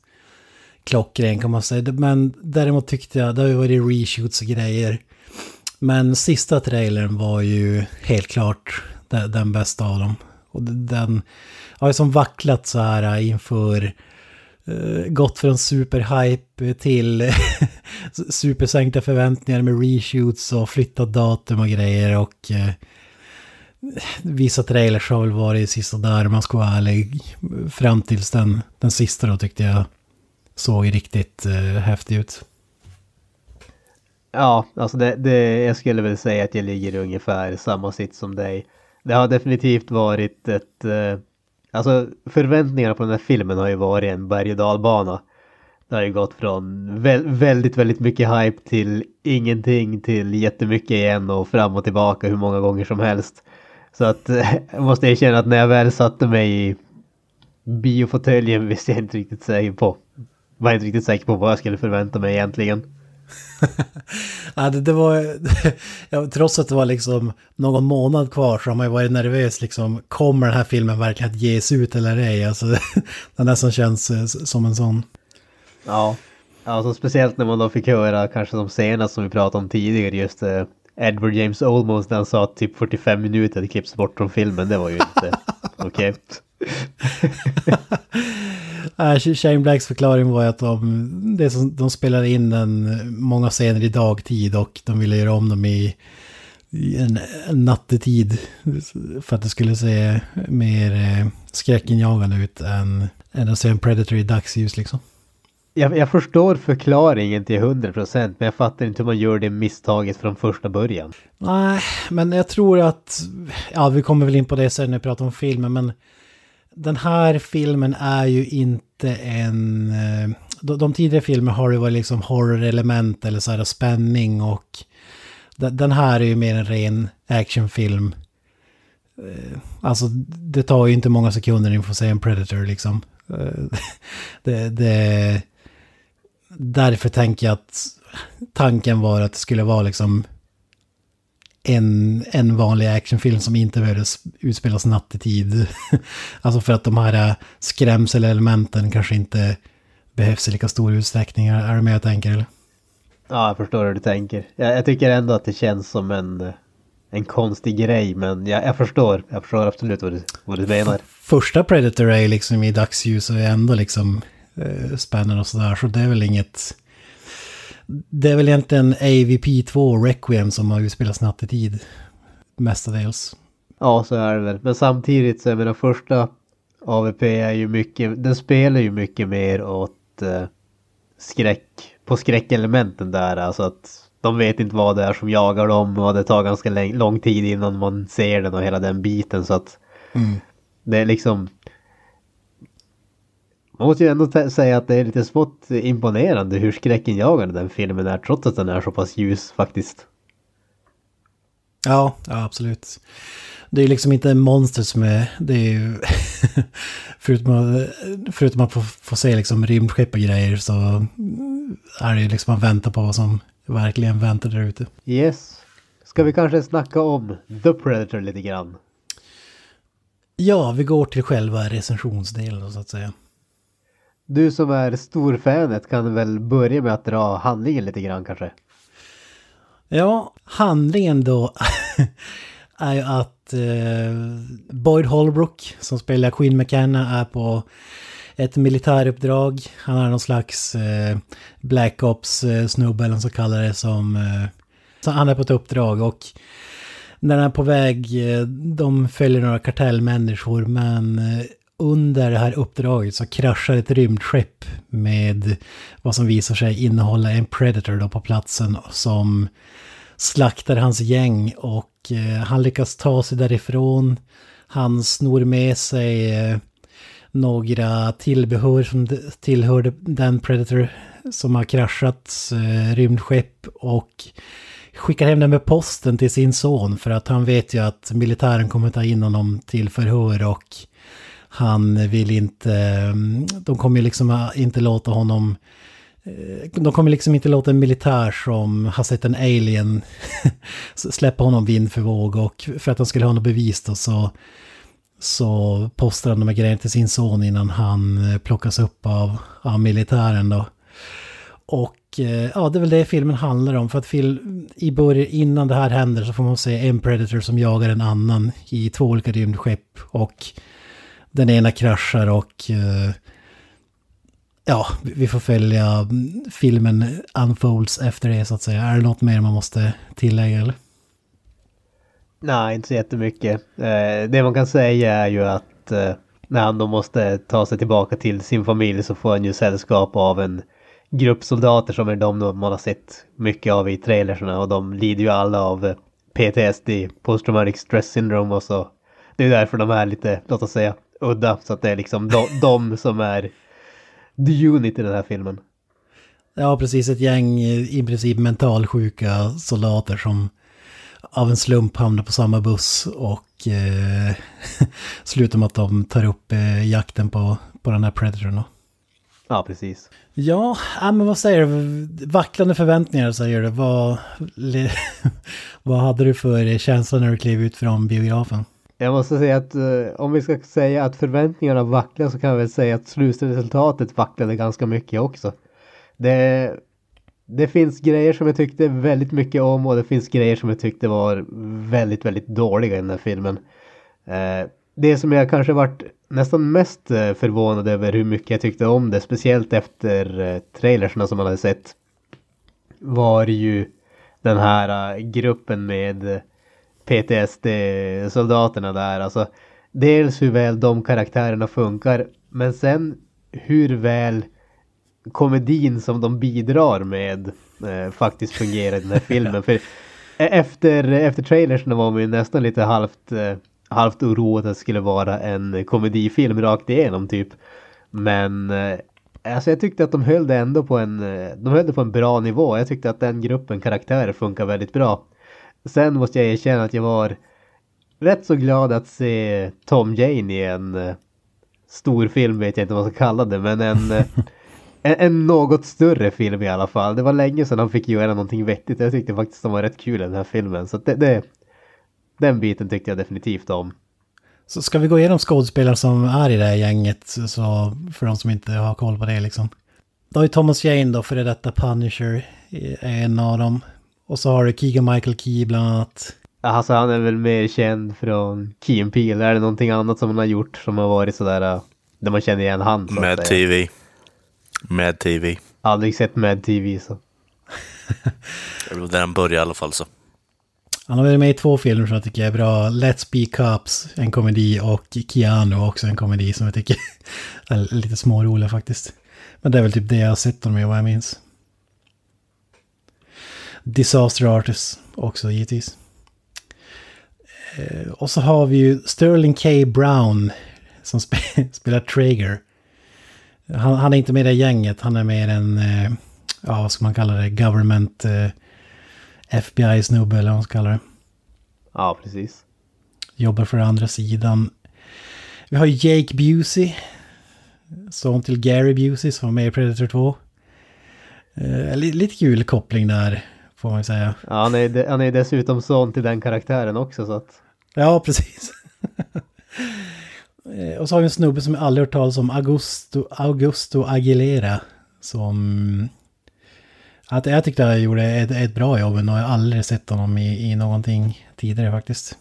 klockren kan man säga. Men däremot tyckte jag, det har ju varit reshoots och grejer. Men sista trailern var ju helt klart den, den bästa av dem. Och den har ju som vacklat så här eh, inför Eh, gått från superhype till supersänkta förväntningar med reshoots och flyttat datum och grejer och eh, vissa trailers har väl varit sista där om man ska vara ärlig. Fram tills den, den sista då tyckte jag såg riktigt eh, häftig ut. Ja, alltså det, det, jag skulle väl säga att jag ligger i ungefär samma sitt som dig. Det har definitivt varit ett... Eh, alltså förväntningarna på den här filmen har ju varit en berg och dalbana. Det har ju gått från vä väldigt, väldigt mycket hype till ingenting till jättemycket igen och fram och tillbaka hur många gånger som helst. Så att jag måste erkänna att när jag väl satte mig i biofåtöljen visste jag inte riktigt säker på. Var inte riktigt säker på vad jag skulle förvänta mig egentligen. Ja, det, det var, ja, trots att det var liksom någon månad kvar så har man ju varit nervös liksom. Kommer den här filmen verkligen att ges ut eller ej? Alltså, den nästan känns eh, som en sån. Ja, alltså speciellt när man då fick höra kanske de senaste som vi pratade om tidigare just eh, Edward James Olmos när han sa att typ 45 minuter hade klippts bort från filmen. Det var ju inte okej. Äh, Shane Blacks förklaring var att de, det som, de spelade in den många scener i dagtid och de ville göra om dem i, i en, en nattetid. För att det skulle se mer eh, skräckinjagande ut än, än att se en Predator i dagsljus liksom. Jag, jag förstår förklaringen till 100% men jag fattar inte hur man gör det misstaget från första början. Nej, men jag tror att, ja vi kommer väl in på det sen när vi pratar om filmen, men den här filmen är ju inte en... Eh, de, de tidigare filmerna har ju varit liksom horror-element eller så här spänning och den, här är ju mer en ren actionfilm. Eh, alltså det tar ju inte många sekunder innan får se en Predator liksom. Eh, det, det, därför tänker jag att tanken var att det skulle vara liksom en, en vanlig actionfilm som inte behövde s- utspelas nattetid. alltså för att de här eh, skrämselelementen kanske inte behövs i lika stor utsträckning. Är du med jag tänker? Eller? Ja, jag förstår hur du tänker. Jag, jag tycker ändå att det känns som en, eh, en konstig grej, men jag, jag förstår. Jag förstår absolut vad du, vad du menar. Första Predator är liksom i dagsljus och är ändå liksom eh, spännande och sådär. Så det är väl inget... Det är väl egentligen AVP2 Requiem som har utspelats nattetid. Mestadels. Ja, så är det väl. Men samtidigt så, jag menar första AVP är ju mycket, den spelar ju mycket mer åt eh, skräck, på skräckelementen där. Alltså att de vet inte vad det är som jagar dem och det tar ganska lång tid innan man ser den och hela den biten. Så att det är liksom... Man måste ju ändå säga att det är lite smått imponerande hur skräckinjagande den filmen är trots att den är så pass ljus faktiskt. Ja, ja absolut. Det är liksom inte monster som är... Det är ju... förutom, förutom att få, få se liksom rymdskepp och grejer så är det ju liksom att vänta på vad som verkligen väntar där ute. Yes. Ska vi kanske snacka om The Predator lite grann? Ja, vi går till själva recensionsdelen så att säga. Du som är storfänet kan väl börja med att dra handlingen lite grann kanske? Ja, handlingen då är ju att eh, Boyd Holbrook som spelar Queen McKenna är på ett militäruppdrag. Han är någon slags eh, Black Ops-snubbe eh, eller så kallar det som... Eh, så han är på ett uppdrag och när han är på väg, eh, de följer några kartellmänniskor men eh, under det här uppdraget så kraschar ett rymdskepp med vad som visar sig innehålla en Predator då på platsen som slaktar hans gäng och eh, han lyckas ta sig därifrån. Han snor med sig eh, några tillbehör som tillhörde den Predator som har kraschat eh, rymdskepp och skickar hem den med posten till sin son för att han vet ju att militären kommer ta in honom till förhör och han vill inte, mm, de kommer ju liksom eh, inte låta honom eh, de kommer liksom inte låta en militär som har sett en alien släppa honom vind för våg och för att han skulle ha något bevis då så, så postar han de här grejerna till sin son innan han eh, plockas upp av, av militären då. Och ja, det är väl det filmen handlar om. För att film... i början, innan det här händer så får man se en Predator som jagar en annan i två olika rymdskepp. Och den ena kraschar och eh, ja, vi får följa mm, filmen unfolds efter det så att säga. Är det något mer man måste tillägga eller? Nej, inte så jättemycket. Eh, det man kan säga är ju att eh, när han då måste ta sig tillbaka till sin familj så får han ju sällskap av en grupp soldater som är de man har sett mycket av i trailersna och de lider ju alla av PTSD, posttraumatic Stress Syndrome och så. Det är därför de är lite, låt oss säga, udda. Så att det är liksom de, de som är the unit i den här filmen. Ja, precis. Ett gäng i princip mentalsjuka soldater som av en slump hamnar på samma buss och eh, slutar med att de tar upp eh, jakten på, på den här Predatorn. då. Ja, precis. Ja, ja, men vad säger du? Vacklande förväntningar säger du. Vad, vad hade du för känsla när du klev ut från biografen? Jag måste säga att eh, om vi ska säga att förväntningarna vacklar så kan jag väl säga att slutresultatet vacklade ganska mycket också. Det, det finns grejer som jag tyckte väldigt mycket om och det finns grejer som jag tyckte var väldigt, väldigt dåliga i den här filmen. Eh, det som jag kanske varit nästan mest eh, förvånad över hur mycket jag tyckte om det, speciellt efter eh, trailersna som man hade sett, var ju den här eh, gruppen med PTSD-soldaterna där. Alltså, dels hur väl de karaktärerna funkar, men sen hur väl komedin som de bidrar med eh, faktiskt fungerar i den här filmen. För efter, efter trailersna var man ju nästan lite halvt, eh, halvt oroad att det skulle vara en komedifilm rakt igenom typ. Men eh, alltså jag tyckte att de höll det ändå på en, eh, de höll det på en bra nivå. Jag tyckte att den gruppen karaktärer funkar väldigt bra. Sen måste jag erkänna att jag var rätt så glad att se Tom Jane igen. eh, stor film vet jag inte vad man ska kalla det, men en, eh, en, en något större film i alla fall. Det var länge sedan han fick göra någonting vettigt. Jag tyckte faktiskt det var rätt kul i den här filmen. Så att det, det, den biten tyckte jag definitivt om. Så ska vi gå igenom skådespelare som är i det här gänget, så för de som inte har koll på det liksom. Då ju Thomas Jane då, före detta Punisher, är en av dem. Och så har du Keegan Michael Key bland annat. Alltså han är väl mer känd från Key and Peele. Är det någonting annat som han har gjort som har varit sådär, äh, där man känner igen han? Mad? TV. Mad TV. Aldrig sett Mad TV så. Det var där den började i alla fall så. Han har varit med i två filmer som jag tycker är bra. Let's Be Cops, en komedi, och Keanu också en komedi som jag tycker är lite smårolig faktiskt. Men det är väl typ det jag har sett honom i vad jag minns. Disaster Artist också givetvis. Eh, Och så har vi ju Sterling K. Brown som spe spelar Traeger. Han, han är inte med i det gänget, han är mer en, eh, ja vad ska man kalla det, government eh, FBI-snubbe eller vad man ska kalla det. Ja, precis. Jobbar för andra sidan. Vi har Jake Busey. Son till Gary Busey som var med i Predator 2. Eh, li- lite kul koppling där, får man ju säga. Ja, han, är, han är dessutom son till den karaktären också så att. Ja, precis. Eh, Och så har vi en snubbe som jag aldrig hört talas om, Augusto, Augusto Aguilera. Som... Att jag tyckte jag gjorde ett, ett bra jobb, men jag har aldrig sett honom i, i någonting tidigare faktiskt.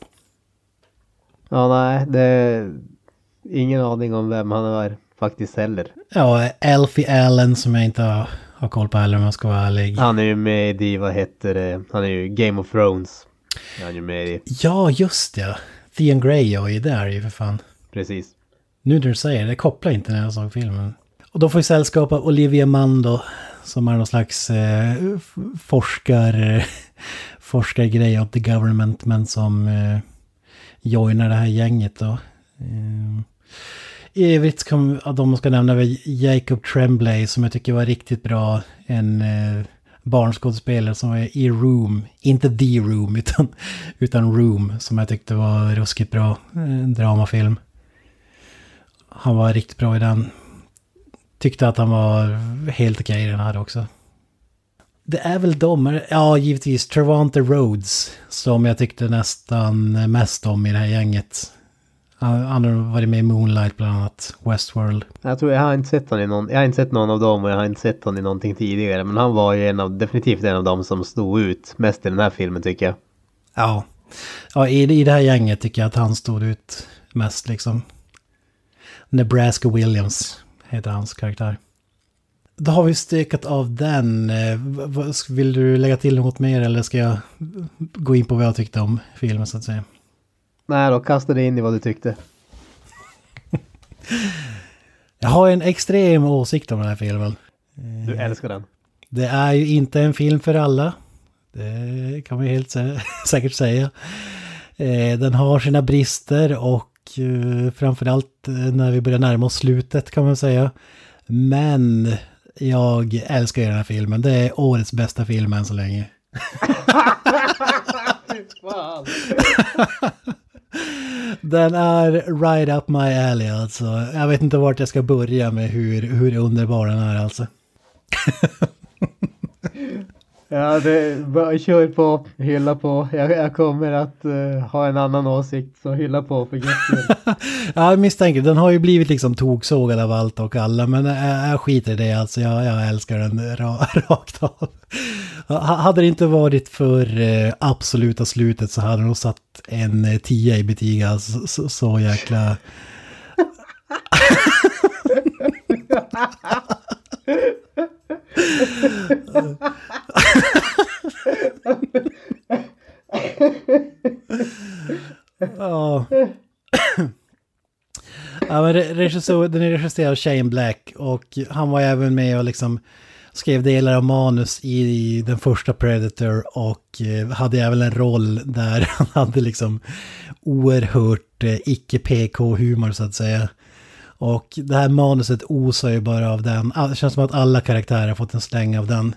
Ja, nej, det är ingen aning om vem han är faktiskt heller. Ja, Alfie Allen som jag inte har, har koll på heller om jag ska vara ärlig. Han är ju med i, vad heter det, han är ju Game of Thrones. Han är ju med i, Ja, just ja. Theon Greyjoy, det är ju för fan. precis. Nu när du säger det, det kopplar inte när jag såg filmen. Och då får vi sällskap av Olivia Munn då, som är någon slags eh, forskar, forskargrej åt the government, men som eh, joinar det här gänget då. Eh, i övrigt kom, av de man ska nämna väl Jacob Tremblay som jag tycker var riktigt bra. En eh, barnskådespelare som var i Room, inte The Room utan, utan Room som jag tyckte var ruskigt bra. En dramafilm. Han var riktigt bra i den. Tyckte att han var helt okej i den här också. Det är väl de, ja givetvis Trevante Rhodes som jag tyckte nästan mest om i det här gänget. Han, har varit med i Moonlight bland annat, Westworld. Jag tror jag har inte sett honom i någon, jag har inte sett någon av dem och jag har inte sett honom i någonting tidigare. Men han var ju en av, definitivt en av dem som stod ut mest i den här filmen tycker jag. Ja, ja i, i det här gänget tycker jag att han stod ut mest liksom. Nebraska Williams heter hans karaktär. Då har vi stökat av den. Eh, Vill du lägga till något mer eller ska jag gå in på vad jag tyckte om filmen så att säga? Nej då, kasta dig in i vad du tyckte. Jag har en extrem åsikt om den här filmen. Du älskar den. Det är ju inte en film för alla. Det kan ju helt sä- säkert säga. Eh, Den har sina brister och eh, framförallt eh, när vi börjar närma oss slutet kan man säga. Men jag älskar den här filmen. Det är årets bästa film än så länge. Den är right up my alley alltså. Jag vet inte vart jag ska börja med hur, hur underbar den är alltså. Ja, det, bara kör på, hylla på. Jag, jag kommer att eh, ha en annan åsikt, så hylla på för guds skull. Ja, jag misstänker. Den har ju blivit liksom toksågad av allt och alla. Men jag, jag skiter i det alltså. Jag, jag älskar den ra, rakt av. Ha- Hade det inte varit för eh, absoluta slutet så hade de satt en eh, 10 i betyg. Alltså, så, så jäkla... Ja. Ja, men den är regisserad av Shane Black och han var även med och liksom skrev delar av manus i den första Predator och eh, hade även en roll där han hade liksom oerhört eh, icke-PK-humor så att säga. Och det här manuset osar ju bara av den. Ah, det känns som att alla karaktärer har fått en släng av den.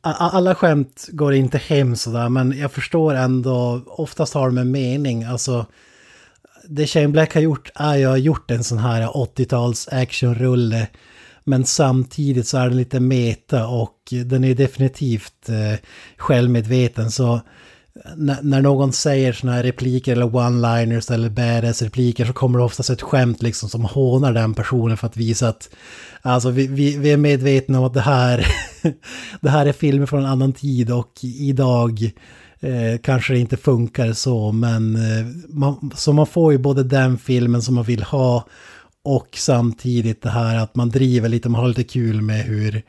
Alla skämt går inte hem sådär, men jag förstår ändå, oftast har de en mening. Alltså, det Shane Black har gjort är ju ha gjort en sån här 80-tals actionrulle. Men samtidigt så är den lite meta och den är definitivt eh, självmedveten. Så när, när någon säger sådana här repliker eller one-liners eller badass-repliker så kommer det oftast ett skämt liksom som hånar den personen för att visa att alltså vi, vi, vi är medvetna om att det här, det här är filmer från en annan tid och idag eh, kanske det inte funkar så men eh, man, så man får ju både den filmen som man vill ha och samtidigt det här att man driver lite, man har lite kul med hur,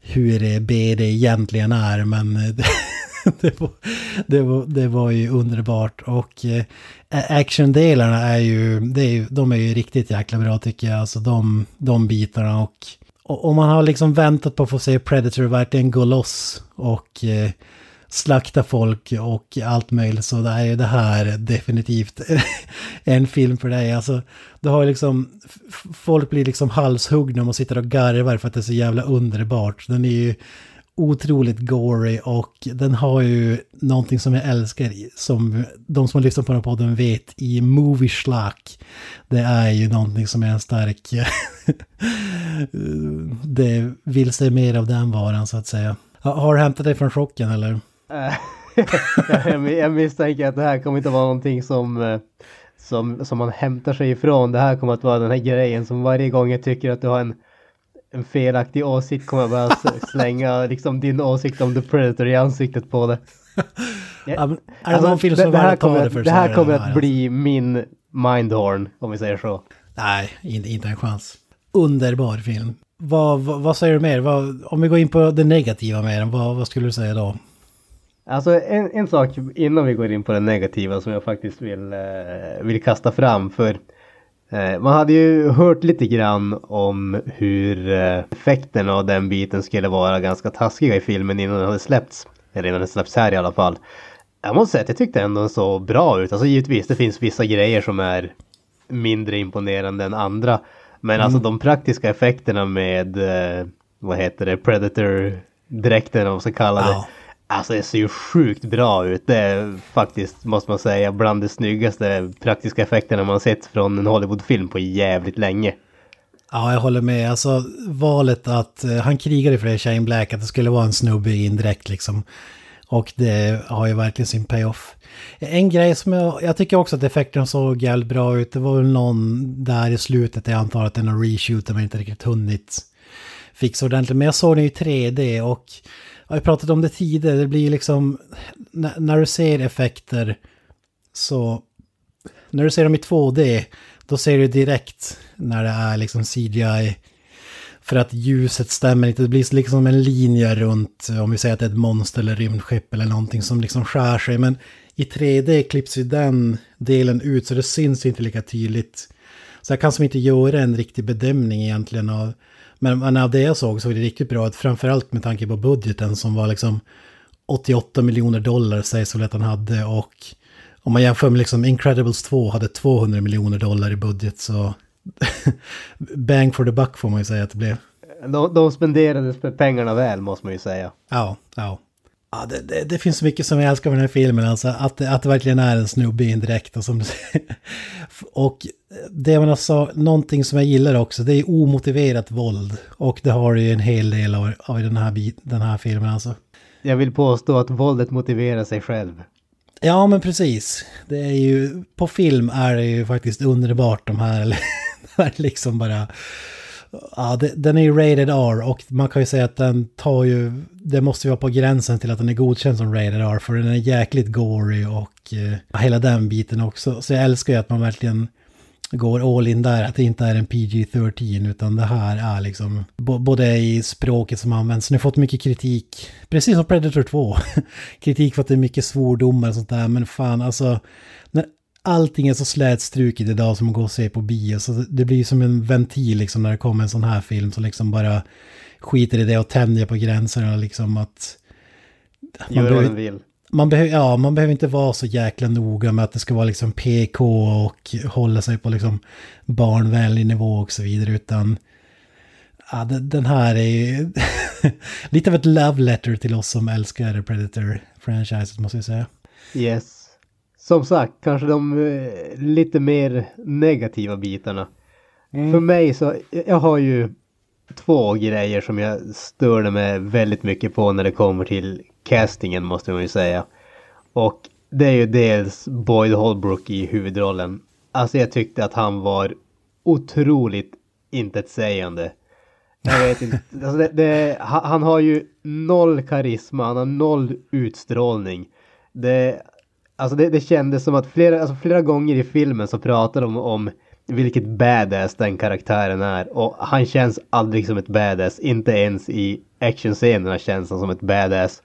hur eh, BD egentligen är men eh, det, var, det, var, det var ju underbart. Och eh, actiondelarna är ju, det är ju, de är ju riktigt jäkla bra tycker jag. Alltså de, de bitarna och, Om man har liksom väntat på att få se Predator verkligen gå loss och eh, slakta folk och allt möjligt. Så det är ju det här definitivt en film för dig. Alltså, du har liksom, folk blir liksom halshuggna och sitter och garvar för att det är så jävla underbart. Den är ju otroligt gory och den har ju någonting som jag älskar som de som har lyssnat på den här podden vet i Movie Schlack. Det är ju någonting som är en stark... det vill sig mer av den varan så att säga. Har du hämtat dig från chocken eller? jag misstänker att det här kommer inte vara någonting som, eh, som, som man hämtar sig ifrån. Det här kommer att vara den här grejen som varje gång jag tycker att du har en en felaktig åsikt kommer jag bara slänga liksom din åsikt om The Predator i ansiktet på det. Är det alltså, någon film som det, här kommer, det för det här kommer att alltså. bli min mindhorn, om vi säger så. Nej, inte, inte en chans. Underbar film. Vad, vad, vad säger du mer? Vad, om vi går in på det negativa med den, vad, skulle du säga då? Alltså en, en sak innan vi går in på det negativa som jag faktiskt vill, eh, vill kasta fram. För man hade ju hört lite grann om hur eh, effekterna av den biten skulle vara ganska taskiga i filmen innan den hade släppts. Eller innan den släppts här i alla fall. Jag måste säga att jag tyckte ändå den såg bra ut. Alltså givetvis, det finns vissa grejer som är mindre imponerande än andra. Men mm. alltså de praktiska effekterna med, eh, vad heter det, Predator-dräkten om man ska kalla det. Ja. Alltså det ser ju sjukt bra ut. Det är faktiskt, måste man säga, bland de snyggaste praktiska effekterna man sett från en Hollywoodfilm på jävligt länge. Ja, jag håller med. Alltså valet att uh, han krigade för det, Shane Black, att det skulle vara en snubbe i en dräkt liksom. Och det har ju verkligen sin payoff. En grej som jag, jag tycker också att effekterna såg jävligt bra ut. Det var väl någon där i slutet, jag antar att den har reshoot, men inte riktigt hunnit fixa ordentligt. Men jag såg den i 3D och jag har pratat om det tidigare, det blir liksom, när, när du ser effekter så, när du ser dem i 2D, då ser du direkt när det är liksom CGI. För att ljuset stämmer inte, det blir liksom en linje runt, om vi säger att det är ett monster eller rymdskepp eller någonting som liksom skär sig. Men i 3D klipps ju den delen ut så det syns inte lika tydligt. Så jag kan som inte göra en riktig bedömning egentligen av men, men av det jag såg såg det riktigt bra ut, framförallt med tanke på budgeten som var liksom 88 miljoner dollar sägs väl att han hade och om man jämför med liksom Incredibles 2 hade 200 miljoner dollar i budget så bang for the buck får man ju säga att det blev. De, de spenderade pengarna väl måste man ju säga. Ja, ja. Ja, det, det, det, finns så mycket som jag älskar med den här filmen, alltså att, att det verkligen är en snubbe i en dräkt och som du säger. Och det man alltså, någonting som jag gillar också, det är omotiverat våld. Och det har ju en hel del av, av den, här bit, den här filmen alltså. Jag vill påstå att våldet motiverar sig själv. Ja, men precis. Det är ju, på film är det ju faktiskt underbart de här, liksom bara Ja, det, den är ju rated R och man kan ju säga att den tar ju, det måste ju vara på gränsen till att den är godkänd som rated R för den är jäkligt gory och eh, hela den biten också. Så jag älskar ju att man verkligen går all in där, att det inte är en PG-13 utan det här är liksom både i språket som används. den har fått mycket kritik, precis som Predator 2. kritik för att det är mycket svordomar och sånt där, men fan alltså allting är så slätstruket idag som man går och ser på bio. Så det blir som en ventil liksom när det kommer en sån här film som liksom bara skiter i det och tänjer på gränserna liksom att... Man Gör vad den vill. Man behöver, ja, man behöver inte vara så jäkla noga med att det ska vara liksom PK och hålla sig på liksom barnvänlig nivå och så vidare utan... Ja, den här är ju lite av ett love letter till oss som älskar Predator-franchiset måste jag säga. Yes. Som sagt, kanske de eh, lite mer negativa bitarna. För mig så, jag har ju två grejer som jag störde mig väldigt mycket på när det kommer till castingen måste man ju säga. Och det är ju dels Boyd Holbrook i huvudrollen. Alltså jag tyckte att han var otroligt intetsägande. Jag vet inte, alltså det, det, han har ju noll karisma, han har noll utstrålning. Det, alltså det, det kändes som att flera, alltså flera gånger i filmen så pratar de om vilket badass den karaktären är. Och han känns aldrig som ett badass, inte ens i actionscenerna känns han som ett badass.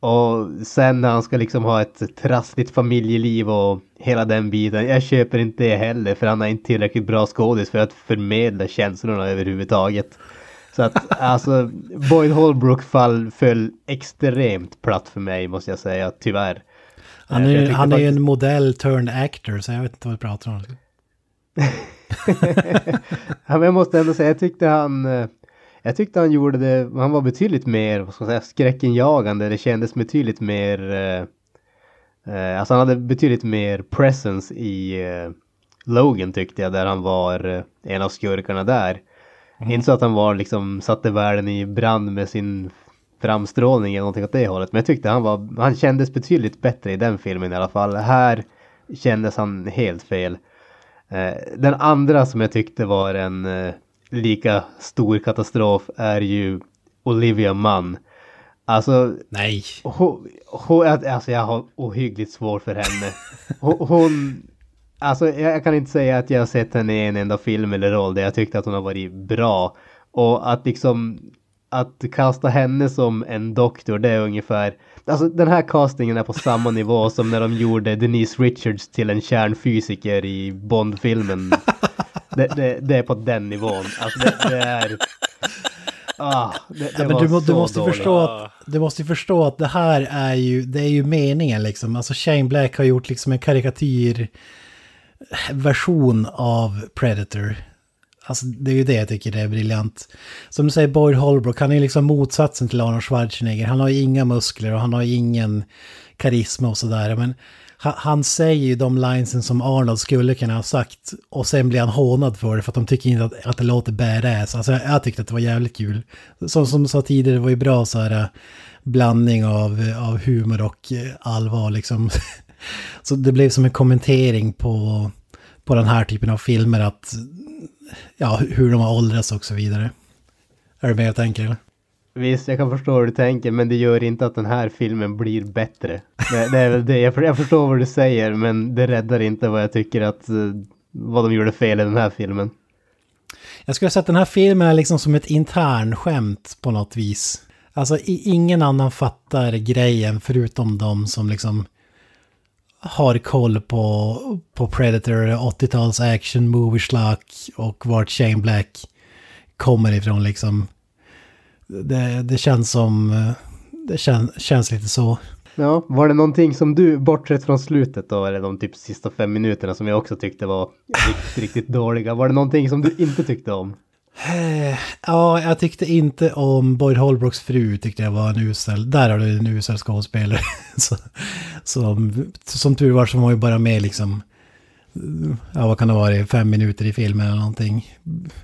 Och sen när han ska liksom ha ett trassligt familjeliv och hela den biten. Jag köper inte det heller för han är inte tillräckligt bra skådis för att förmedla känslorna överhuvudtaget. Så att alltså Boyd Holbrook fall föll extremt platt för mig måste jag säga, tyvärr. Han är, jag ju- han är faktiskt- en modell turned actor, så jag vet inte vad vi pratar om. ja, men jag måste ändå säga, jag tyckte han... eh, Jag tyckte han gjorde det, han var betydligt mer, vad ska man säga, skräckenjagande. Det kändes betydligt mer... eh, eh, alltså han hade betydligt mer presence i eh, Logan tyckte jag, där han var eh, en av skurkarna där. Inte så att han var liksom, satte världen i brand med sin framstrålning eller någonting åt det hållet. Men jag tyckte han var, han kändes betydligt bättre i den filmen i alla fall. Här kändes han helt fel. Eh, Den andra som jag tyckte var en eh, lika stor katastrof är ju Olivia Munn. Alltså, Nej. hon, hon, alltså jag har ohyggligt svårt för henne. Hon, hon alltså jag, jag kan inte säga att jag har sett henne i en enda film eller roll där jag tyckte att hon har varit bra. Och att liksom, att kasta henne som en doktor, det är ungefär, alltså den här castingen är på samma nivå som när de gjorde Denise Richards till en kärnfysiker i Bond-filmen. Det, det, det är på den nivån. Alltså det, det är... Ah, det, det var du, du måste dåligt. förstå att, du måste förstå att det här är ju, det är ju meningen liksom. Alltså Shane Black har gjort liksom en karikatyr version av Predator. Alltså det är ju det jag tycker det är briljant. Som du säger, Boyd Holbrook, han är ju liksom motsatsen till Arnold Schwarzenegger. Han har ju inga muskler och han har ju ingen karisma och sådär. Men han, han säger ju de linesen som Arnold skulle kunna ha sagt. Och sen blir han hånad för det för att de tycker inte att, att det låter badass. Alltså jag, jag tyckte att det var jävligt kul. Som, som du sa tidigare, det var ju bra så här blandning av, av humor och eh, allvar liksom. Så det blev som en kommentering på, på den här typen av filmer att ja, hur de har åldrats och så vidare. Är du med jag tänker? Eller? Visst, jag kan förstå hur du tänker, men det gör inte att den här filmen blir bättre. Det, det är väl det. Jag, för- jag förstår vad du säger, men det räddar inte vad jag tycker att, eh, vad de gjorde fel i den här filmen. Jag skulle säga att den här filmen är liksom som ett internskämt på något vis. Alltså ingen annan fattar grejen förutom de som liksom har koll på, på Predator, 80-tals action, movie och vart Shane Black kommer ifrån liksom. Det, det känns som, eh, det kän, känns lite så. Ja, var det någonting som du, bortsett från slutet då, eller de typ sista fem minuterna som jag också tyckte var riktigt, riktigt dåliga, var det någonting som du inte tyckte om? Eh, ja, jag tyckte inte om Boyd Holbrooks fru, tyckte jag var en usel. Där har du en usel skådespelare. Som, som tur var så var ju bara med liksom, ja vad kan det vara, fem minuter i filmen eller någonting.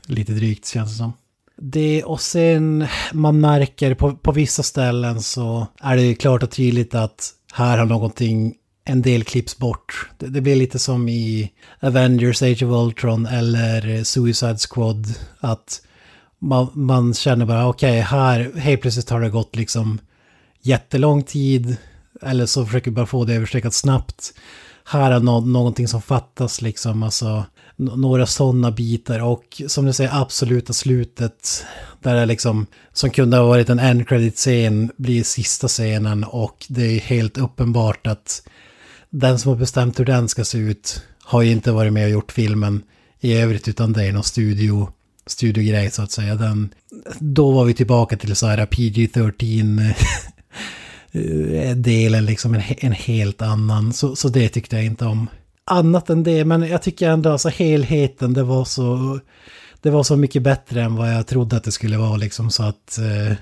Lite drygt känns det som. Det och sen man märker på, på vissa ställen så är det ju klart och tydligt att här har någonting, en del klipps bort. Det, det blir lite som i Avengers Age of Ultron eller Suicide Squad. Att man, man känner bara okej, här helt plötsligt har det gått liksom jättelång tid. Eller så försöker vi bara få det överstökat snabbt. Här är no någonting som fattas liksom, alltså några sådana bitar. Och som du säger, absoluta slutet. Där det liksom, som kunde ha varit en end credit scen blir sista scenen. Och det är helt uppenbart att den som har bestämt hur den ska se ut har ju inte varit med och gjort filmen i övrigt utan det är någon studio, studiogrej så att säga. Den, då var vi tillbaka till så här PG-13-delen, eh, liksom en, en helt annan. Så, så det tyckte jag inte om. Annat än det, men jag tycker ändå alltså helheten, det var så det var så mycket bättre än vad jag trodde att det skulle vara liksom så att... Eh,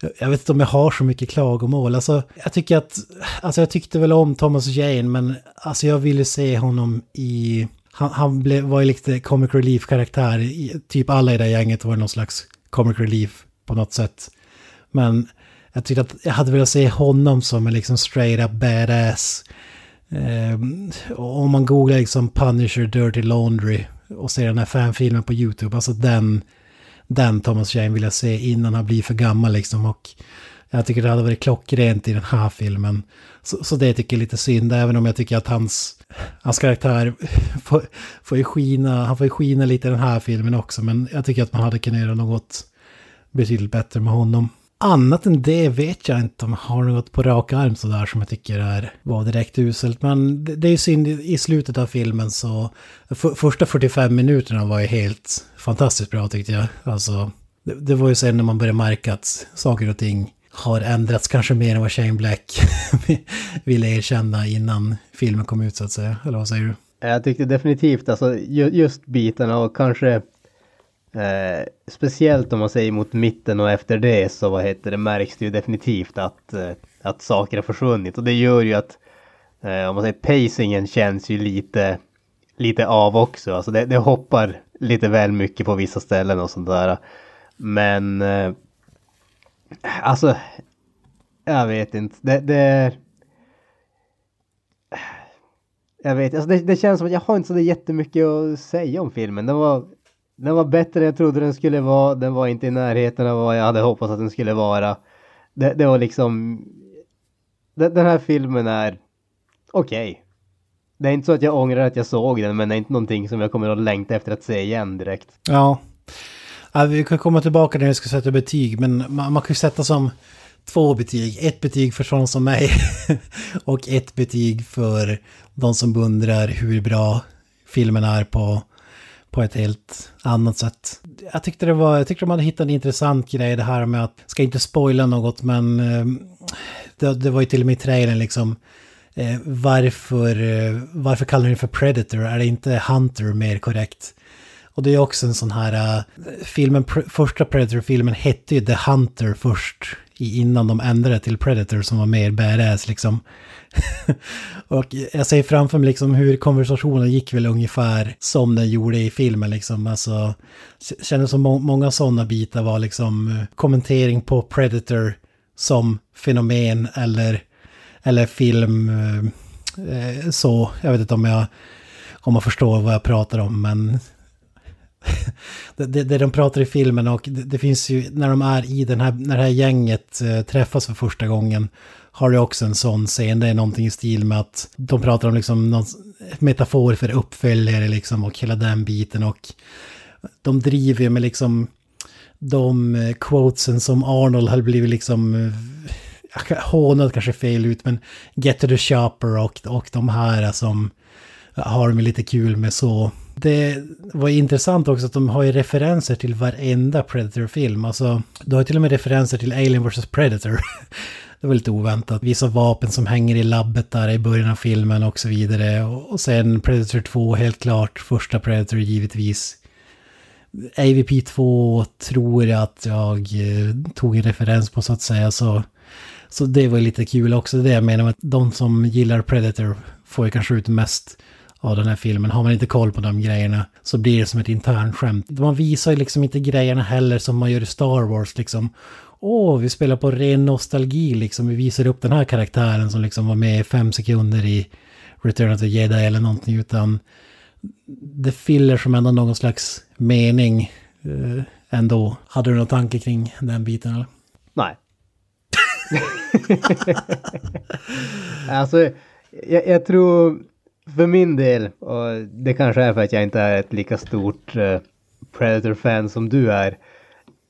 jag vet inte om jag har så mycket klagomål. Alltså, jag tycker att... Alltså jag tyckte väl om Thomas Jane men alltså jag ville se honom i... Han, han blev, var ju lite comic relief-karaktär. Typ alla i det gänget var någon slags comic relief på något sätt. Men jag tyckte att jag hade velat se honom som en liksom straight up badass. Eh, om man googlar liksom Punisher Dirty Laundry och se den här fanfilmen på YouTube, alltså den, den Thomas Jane vill jag se innan han blir för gammal liksom. Och jag tycker det hade varit klockrent i den här filmen. Så, så det tycker jag är lite synd, även om jag tycker att hans, hans karaktär får, får ju skina, han får ju skina lite i den här filmen också. Men jag tycker att man hade kunnat göra något betydligt bättre med honom. Annat än det vet jag inte om jag har något på rak arm sådär som jag tycker är, var direkt uselt. Men det, det är ju synd, i slutet av filmen så... För, första 45 minuterna var ju helt fantastiskt bra tyckte jag. Alltså, det, det var ju sen när man började märka att saker och ting har ändrats kanske mer än vad Shane Black ville erkänna innan filmen kom ut så att säga. Eller vad säger du? Jag tyckte definitivt, alltså just bitarna och kanske Eh, speciellt om man säger mot mitten och efter det så vad heter det märks det ju definitivt att, eh, att saker har försvunnit och det gör ju att eh, om man säger pacingen känns ju lite lite av också. Alltså det, det hoppar lite väl mycket på vissa ställen och sånt där. Men eh, alltså jag vet inte. Det, det jag vet, alltså det, det, känns som att jag har inte så jättemycket att säga om filmen. Den var den var bättre än jag trodde den skulle vara. Den var inte i närheten av vad jag hade hoppats att den skulle vara. Det, det var liksom... Den, den här filmen är okej. Okay. Det är inte så att jag ångrar att jag såg den, men det är inte någonting som jag kommer att längta efter att se igen direkt. Ja. ja vi kan komma tillbaka när vi ska sätta betyg, men man, man kan ju sätta som två betyg. Ett betyg för sådana som mig och ett betyg för de som undrar hur bra filmen är på på ett helt annat sätt. Jag tyckte det var, jag tyckte de hade hittat en intressant grej det här med att, ska inte spoila något men eh, det, det var ju till och med i trailern liksom eh, varför, eh, varför kallar ni det för Predator? Är det inte Hunter mer korrekt? Och det är också en sån här, eh, filmen, första Predator-filmen hette ju The Hunter först, innan de ändrade till Predator som var mer badass liksom. och jag ser framför mig liksom hur konversationen gick väl ungefär som den gjorde i filmen liksom. Alltså, kändes som må många sådana bitar var liksom kommentering på Predator som fenomen eller, eller film eh, eh, så. Jag vet inte om jag om man förstår vad jag pratar om men det, det, det de pratar i filmen och det, det, finns ju när de är i den här, när det här gänget eh, träffas för första gången har du också en sån scen. Det är någonting i stil med att de pratar om liksom någon metafor för uppföljare liksom och hela den biten och de driver ju med liksom de eh, quotesen som Arnold hade blivit liksom eh, hånad kanske fel ut men Get to the Shopper och, och de här som har de lite kul med så. Det var intressant också att de har ju referenser till varenda Predator-film. Alltså, du har till och med referenser till Alien vs Predator. Det var lite oväntat. Vissa vapen som hänger i labbet där i början av filmen och så vidare. Och sen Predator 2 helt klart. Första Predator givetvis. AVP 2 tror jag att jag eh, tog en referens på så att säga. Så, så det var lite kul också. Det jag menar med att de som gillar Predator får ju kanske ut mest av den här filmen. Har man inte koll på de grejerna så blir det som ett internskämt. Man visar ju liksom inte grejerna heller som man gör i Star Wars liksom åh, vi spelar på ren nostalgi liksom. Vi visar upp den här karaktären som liksom var med i fem sekunder i Return of the Jedi eller någonting. Utan det fyller som ändå någon slags mening eh, ändå. Hade du någon tanke kring den biten eller? Nej. alltså, jag, jag, tror för min del, och det kanske är för att jag inte är ett lika stort uh, Predator-fan som du är,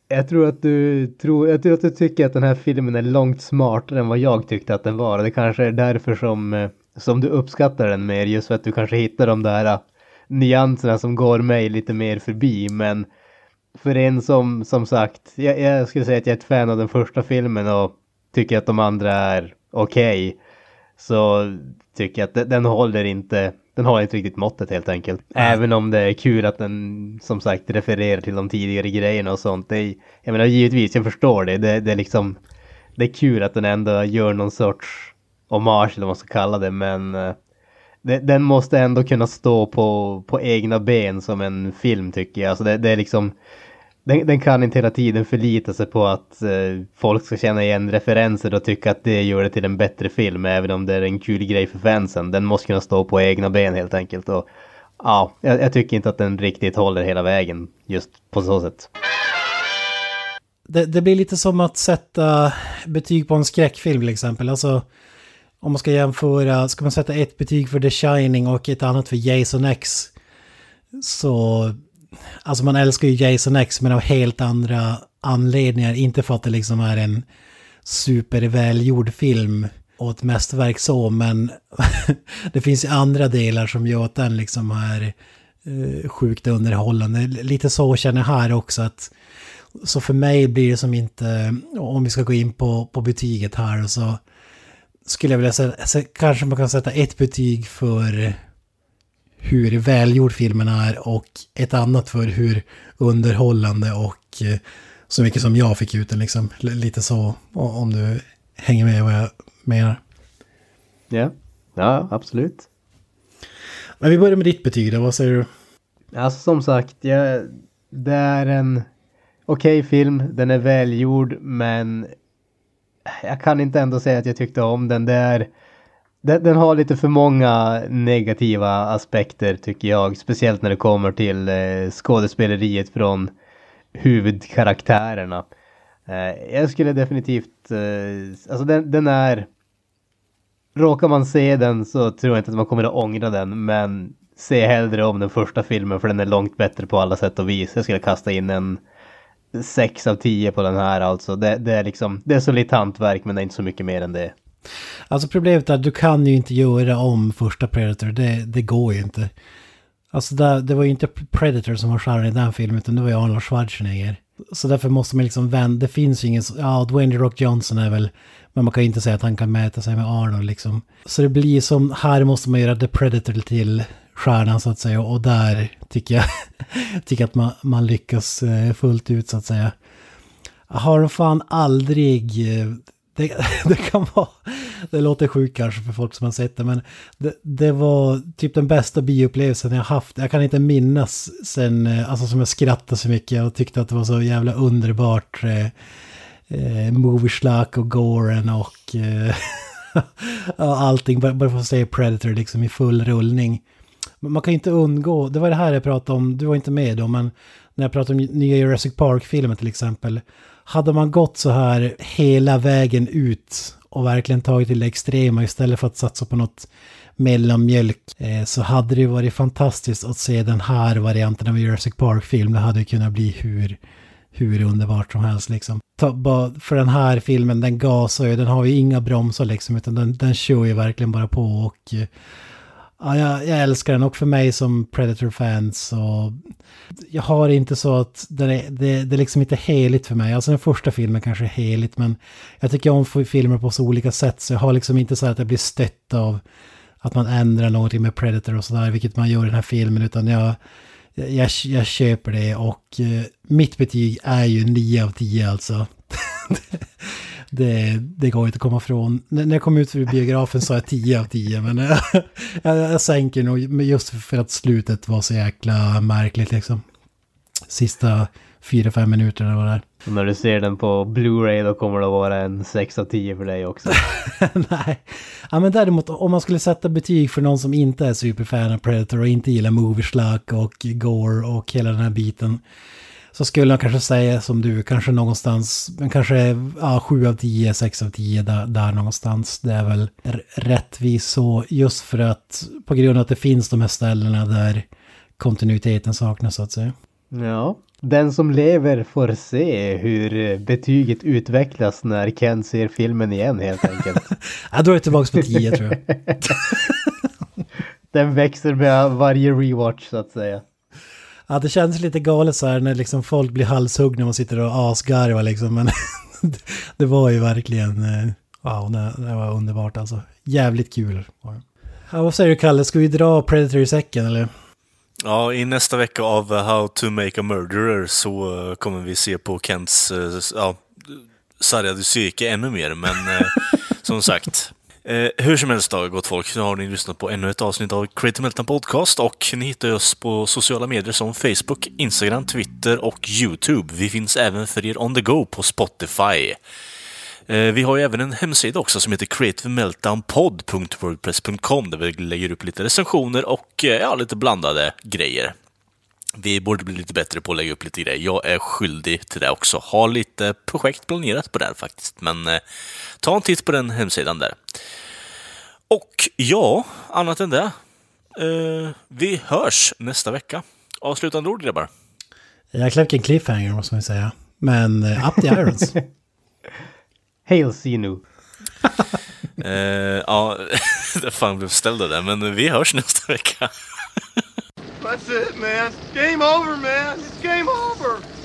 jag tror att du tror, jag tror att du tycker att den här filmen är långt smartare än vad jag tyckte att den var. Det kanske är därför som, eh, som du uppskattar den mer, just för att du kanske hittar de där eh, nyanserna som går mig lite mer förbi. Men för en som, som sagt, jag, jag skulle säga att jag är ett fan av den första filmen och tycker att de andra är okej. Okay, så tycker jag att den håller inte den har inte riktigt måttet helt enkelt. Även om det är kul att den som sagt refererar till de tidigare grejerna och sånt. Det är, jag menar givetvis, jag förstår det. det. Det är liksom, det är kul att den ändå gör någon sorts hommage eller vad man ska kalla det, men eh, den måste ändå kunna stå på, på egna ben som en film tycker jag. Alltså det, det är liksom, den, den, kan inte hela tiden förlita sig på att eh, folk ska känna igen referenser och tycka att det gör det till en bättre film, även om det är en kul grej för fansen. Den måste kunna stå på egna ben helt enkelt. Och, ja, jag, jag tycker inte att den riktigt håller hela vägen just på så sätt. Det, det, blir lite som att sätta betyg på en skräckfilm till exempel. Alltså, om man ska jämföra, ska man sätta ett betyg för The Shining och ett annat för Jason X. Så, alltså man älskar ju Jason X men av helt andra anledningar. Inte för att det liksom är en supervälgjord film och ett mästerverk så, men det finns ju andra delar som gör att den liksom är eh, sjukt underhållande. Lite så känner jag här också att så för mig blir det som inte, om vi ska gå in på, på betyget här så skulle jag vilja säga, kanske man kan sätta ett betyg för hur välgjord filmen är och ett annat för hur underhållande och eh, så mycket som jag fick ut den liksom. Lite så, om du hänger med vad jag menar. Ja, ja absolut. Men vi börjar med ditt betyg då, vad säger du? Alltså som sagt, jag, det är en okej okay film, den är välgjord men jag kan inte ändå säga att jag tyckte om den. Det är, den, den, har lite för många negativa aspekter tycker jag. Speciellt när det kommer till eh, skådespeleriet från huvudkaraktärerna. Eh, jag skulle definitivt, eh, alltså den, den, är... Råkar man se den så tror jag inte att man kommer att ångra den, men se hellre om den första filmen för den är långt bättre på alla sätt och vis. Jag skulle kasta in en 6 av 10 på den här alltså. Det, det, är liksom, det är så lite hantverk men det är inte så mycket mer än det. Alltså problemet är att du kan ju inte göra om första Predator, det, det går ju inte. Alltså det, det var ju inte Predator som var stjärnan i den filmen utan det var ju Arnold Schwarzenegger. Så därför måste man liksom vända, det finns ju ingen, ja Dwayne Rock Johnson är väl, men man kan ju inte säga att han kan mäta sig med Arnold liksom. Så det blir som, här måste man göra The Predator till stjärnan så att säga. Och där tycker jag tycker att man, man lyckas eh, fullt ut så att säga. Har de fan aldrig... Eh, det, det, kan vara... Det låter sjukt kanske för folk som har sett det, men det, det, var typ den bästa bioupplevelsen jag haft. Jag kan inte minnas sen, eh, alltså som jag skrattade så mycket och tyckte att det var så jävla underbart. Eh, eh, Movieslack och Goren och eh, allting, bara, bara för att säga Predator liksom i full rullning man kan inte undgå, det var det här jag pratade om, du var inte med då, men när jag pratade om nya Jurassic Park-filmen till exempel. Hade man gått så här hela vägen ut och verkligen tagit till det extrema istället för att satsa på något mellanmjölk eh, så hade det varit fantastiskt att se den här varianten av Jurassic Park-film. Det hade kunnat bli hur, hur underbart som helst liksom. Ta, för den här filmen, den gasar ju, den har ju inga bromsar liksom, utan den, den kör ju verkligen bara på och eh, Ja, jag, jag, älskar den och för mig som Predator-fans. så... Jag har inte så att det är, det, det är liksom inte heligt för mig. Alltså den första filmen kanske är heligt men jag tycker om filmer på så olika sätt så jag har liksom inte så att jag blir stött av att man ändrar någonting med Predator och sådär, vilket man gör i den här filmen, utan jag, jag, jag köper det och eh, mitt betyg är ju 9 av 10 alltså. det, det går inte att komma ifrån. N när jag kom ut ur biografen sa jag 10 av 10, men jag, jag, sänker nog just för att slutet var så jäkla märkligt liksom. Sista 4-5 minuterna var det. Och när du ser den på Blu-ray då kommer det att vara en 6 av 10 för dig också. Nej. Ja men däremot om man skulle sätta betyg för någon som inte är superfan av Predator och inte gillar movieslack och gore och hela den här biten så skulle jag kanske säga som du, kanske någonstans, men kanske ja, 7 av 10, 6 av 10 där, där någonstans. Det är väl rättvist så, just för att på grund av att det finns de här ställena där kontinuiteten saknas så att säga. Ja, den som lever får se hur betyget utvecklas när Ken ser filmen igen helt enkelt. jag drar tillbaka på 10 tror jag. den växer med varje rewatch så att säga. Ja, det känns lite galet så här när liksom folk blir halshuggna och sitter och asgarvar liksom. Men det var ju verkligen, eh, wow, det, var underbart alltså. Jävligt kul. Ja, vad säger du Kalle, ska vi dra Predator i säcken eller? Ja, i nästa vecka av uh, How to make a murderer så uh, kommer vi se på Kents ja, sargade psyke ännu mer, men som sagt. Eh, hur som helst då, gott folk, nu har ni lyssnat på ännu ett avsnitt av Creative Meltdown Podcast och ni hittar oss på sociala medier som Facebook, Instagram, Twitter och YouTube. Vi finns även för er on the go på Spotify. Eh, Vi har ju även en hemsida också som heter creativemeltdownpod.wordpress.com där vi lägger upp lite recensioner och eh, ja, lite blandade grejer. Vi borde bli lite bättre på att lägga upp lite grejer. Jag är skyldig till det också. Har lite projekt planerat på det här faktiskt, men eh, ta en titt på den hemsidan där. Och ja, annat än det. Eh, vi hörs nästa vecka. Avslutande ord grabbar. Jäklar vilken cliffhanger måste man säga. Men uh, up the irons. Hail Sinu. Eh, ja, det fan blev ställd där, men vi hörs nästa vecka. That's it, man. Game over, man. It's game over.